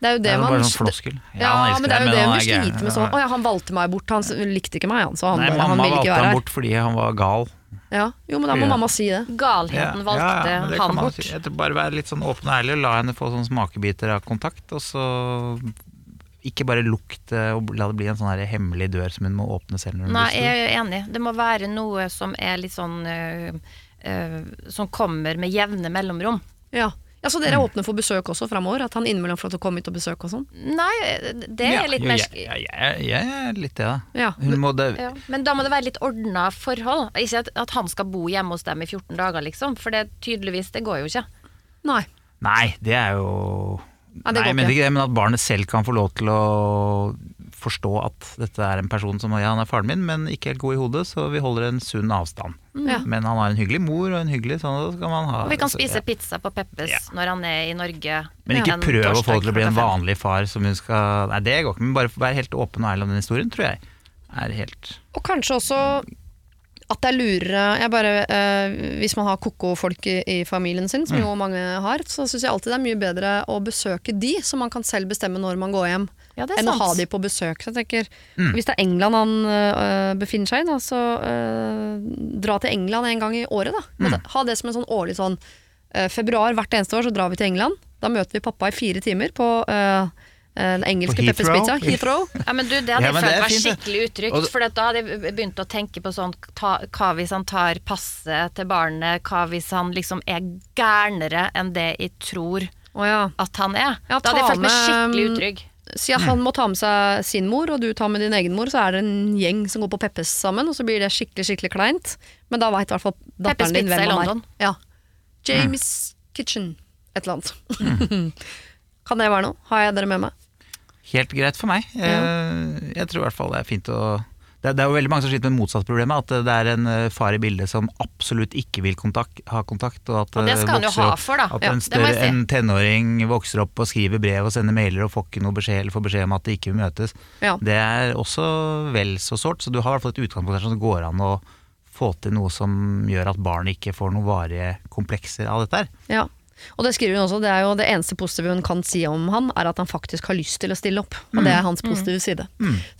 Det er jo det, Det er man bare sånn floskel. Ja, han men det er jo det man er sliter med sånn Å ja, han valgte meg bort, han likte ikke meg, han, så han, Nei, bare, han mamma vil ikke valgte være han her. bort fordi han var gal. Ja. Jo, men da må Ja. mamma si det. Galheten valgte ja, det han bort. si. Jeg tror bare være litt sånn åpen og ærlig og la henne få sånne smakebiter av kontakt, og så ikke bare lukte og la det bli en sånn her hemmelig dør som hun må åpne selv når hun Nei, jeg er enig. Det må være noe som er litt sånn øh, øh, Som kommer med jevne mellomrom. Ja. ja, Så dere er Mm. åpne for besøk også framover? At han innimellom får lov til å komme hit og besøke og sånn? Nei, det er Ja, litt mer jeg, er litt det, da. Ja. Hun må det, ja. Men da må det være litt ordna forhold. Ikke at, at han skal bo hjemme hos dem i 14 dager, liksom. For det tydeligvis, det går jo ikke. Nei. Nei, det er jo Ja, det Nei, jeg mener ikke. det, men at barnet selv kan få lov til å forstå at dette er en person som ja, han er faren min, men ikke helt god i hodet, så vi holder en sunn avstand. Ja. Men han har en hyggelig mor og en hyggelig sånn, så kan man ha Og vi kan så, spise ja. pizza på Peppes Ja. når han er i Norge. Men ikke prøv å få det til å bli en vanlig far som hun skal Nei, det går ikke, men bare være helt åpen og ærlig om den historien, tror jeg er helt Og kanskje også at det er lurere jeg bare, eh, Hvis man har ko-ko folk i, i familien sin, som jo mange har, så syns jeg alltid det er mye bedre å besøke de, så man kan selv bestemme når man går hjem, Ja, enn sant. å ha de på besøk. Så jeg tenker, Hvis det er England han eh, befinner seg i, da, så eh, dra til England en gang i året. Da. Altså, Ha det som en sånn årlig sånn eh, Februar hvert eneste år så drar vi til England. Da møter vi pappa i fire timer på eh, eh, den engelske pepperspizza. Heathrow? Ja, men du, Det hadde Ja, jeg følt meg skikkelig utrygt. For da hadde jeg begynt å tenke på sånn ta, Hva hvis han tar passet til barnet? Hva hvis han liksom er gærnere enn det jeg tror oh, ja. at han er? Ja, da hadde jeg følt meg skikkelig um, utrygg. Si at han må ta med seg sin mor, og du tar med din egen mor, så er det en gjeng som går på Peppes sammen, og så blir det skikkelig skikkelig kleint. Men da veit i hvert fall datteren din hvem han er. Ja. James Kitchen. Et eller annet. kan det være noe? Har jeg dere med meg? Helt greit for meg. Jeg, jeg tror i hvert fall det er fint å det er, det er jo veldig mange som sliter med motsatt-problemet. At det er en eh, far i bildet som absolutt ikke vil kontakt, ha kontakt. Og, at Og det eh, skal han jo ha for, da. At Ja, en, større, en tenåring vokser opp og skriver brev og sender mailer og får ikke noe beskjed, eller får beskjed om at de ikke vil møtes. Ja. Det er også vel så sårt. Så du har i hvert fall et utgangspunkt som går an å få til noe som gjør at barnet ikke får noen varige komplekser av dette her. Ja. Og det skriver hun også, det er jo det eneste positive hun kan si om han, er at han faktisk har lyst til å stille opp. Og det er hans positive side.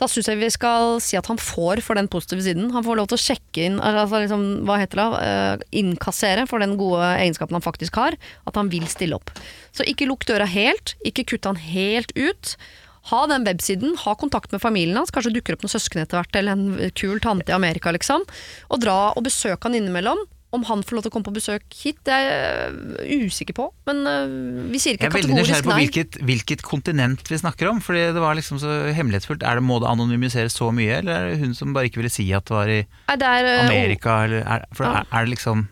Da syns jeg vi skal si at han får for den positive siden. Han får lov til å sjekke inn, altså liksom, hva heter det, eh, innkassere for den gode egenskapen han faktisk har, at han vil stille opp. Så ikke lukk døra helt, ikke kutt han helt ut. Ha den websiden, ha kontakt med familien hans, kanskje dukker opp noen søsken etter hvert, eller en kul tante i Amerika, liksom. Og dra og besøk han innimellom. Om han får lov til å komme på besøk hit, det er jeg usikker på. Men øh, vi sier ikke kategorisk nei. Jeg er veldig nysgjerrig på hvilket, hvilket kontinent vi snakker om. Fordi det var liksom så hemmelighetsfullt. Er det, må det anonymiseres så mye, eller er det hun som bare ikke ville si at det var i Nei, det, er, øh, Amerika? Eller er, for Ja. er, er det liksom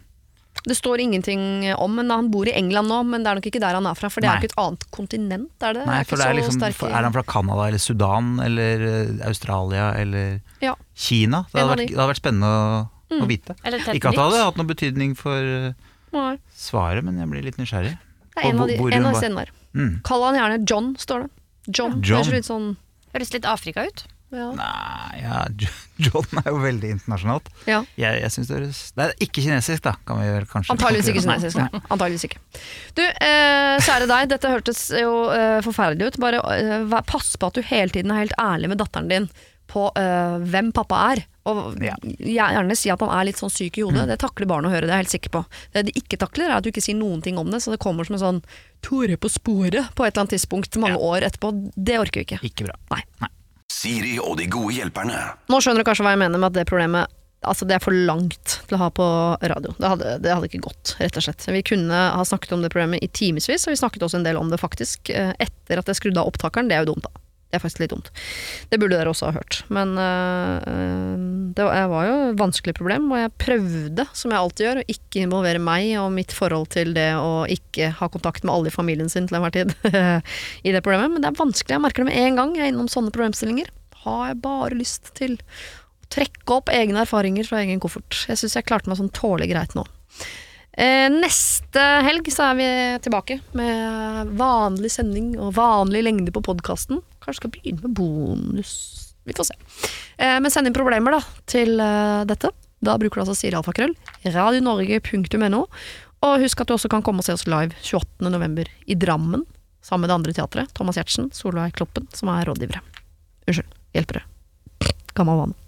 det står ingenting om, men han bor i England nå. Men det er nok ikke der han er fra, for det er jo ikke et annet kontinent, er det? Nei, for det er liksom for, Er han fra Canada eller Sudan eller eh, Australia eller Ja. Kina? Det hadde, vært, det hadde vært spennende å, å vite. Ikke at det hadde hatt noen betydning for uh, svaret, men jeg blir litt nysgjerrig. Det er en av de, en av var- stedene. Mm. Kall han gjerne John, står det. John. John. Høres litt sånn Høres litt Afrika ut. Ja. Nei, ja, John er jo veldig internasjonalt. ja. Jeg, jeg synes det, er, det er ikke kinesisk, da, kan vi vel kanskje Antageligvis ikke kinesisk. Ja. Antageligvis ikke. Du, eh, kjære deg, dette hørtes jo eh, forferdelig ut. Bare eh, pass på at du hele tiden er helt ærlig med datteren din på eh, hvem pappa er. Og Ja. gjerne si at han er litt sånn syk i hodet. Det takler barn å høre, det er jeg helt sikker på. Det de ikke takler, er at du ikke sier noen ting om det, så det kommer som en sånn Tore på sporet på et eller annet tidspunkt mange år etterpå. Det orker vi ikke. Ikke bra. Nei. Siri og de gode hjelperne. Nå skjønner du kanskje hva jeg mener med at det problemet Altså det er for langt til å ha på radio. Det hadde, det hadde ikke gått, rett og slett. Vi kunne ha snakket om det problemet i timevis, og vi snakket også en del om det faktisk eh, etter at jeg skrudde av opptakeren. Det er jo dumt, da. Det er faktisk litt dumt. Det burde dere også ha hørt. Men øh, det var, var jo et vanskelig problem, og jeg prøvde, som jeg alltid gjør, å ikke involvere meg og mitt forhold til det å ikke ha kontakt med alle i familien sin til enhver tid i det problemet. Men det er vanskelig. Jeg merker det med en gang jeg er innom sånne problemstillinger. Har jeg bare lyst til å trekke opp egne erfaringer fra egen koffert. Jeg syns jeg klarte meg sånn tålelig greit nå. Eh, neste helg så er vi tilbake med vanlig sending og vanlig lengde på podkasten. Kanskje skal begynne med bonus. Vi får se. Eh, men send inn problemer da til eh, dette. Da bruker du altså Siri Alfakrøll. Radionorge.no. Og husk at du også kan komme og se oss live 28. november i Drammen. Sammen med det andre teatret. Thomas Giertsen, Solveig Kloppen, som er rådgivere. Unnskyld. Hjelpere. Gammel vane.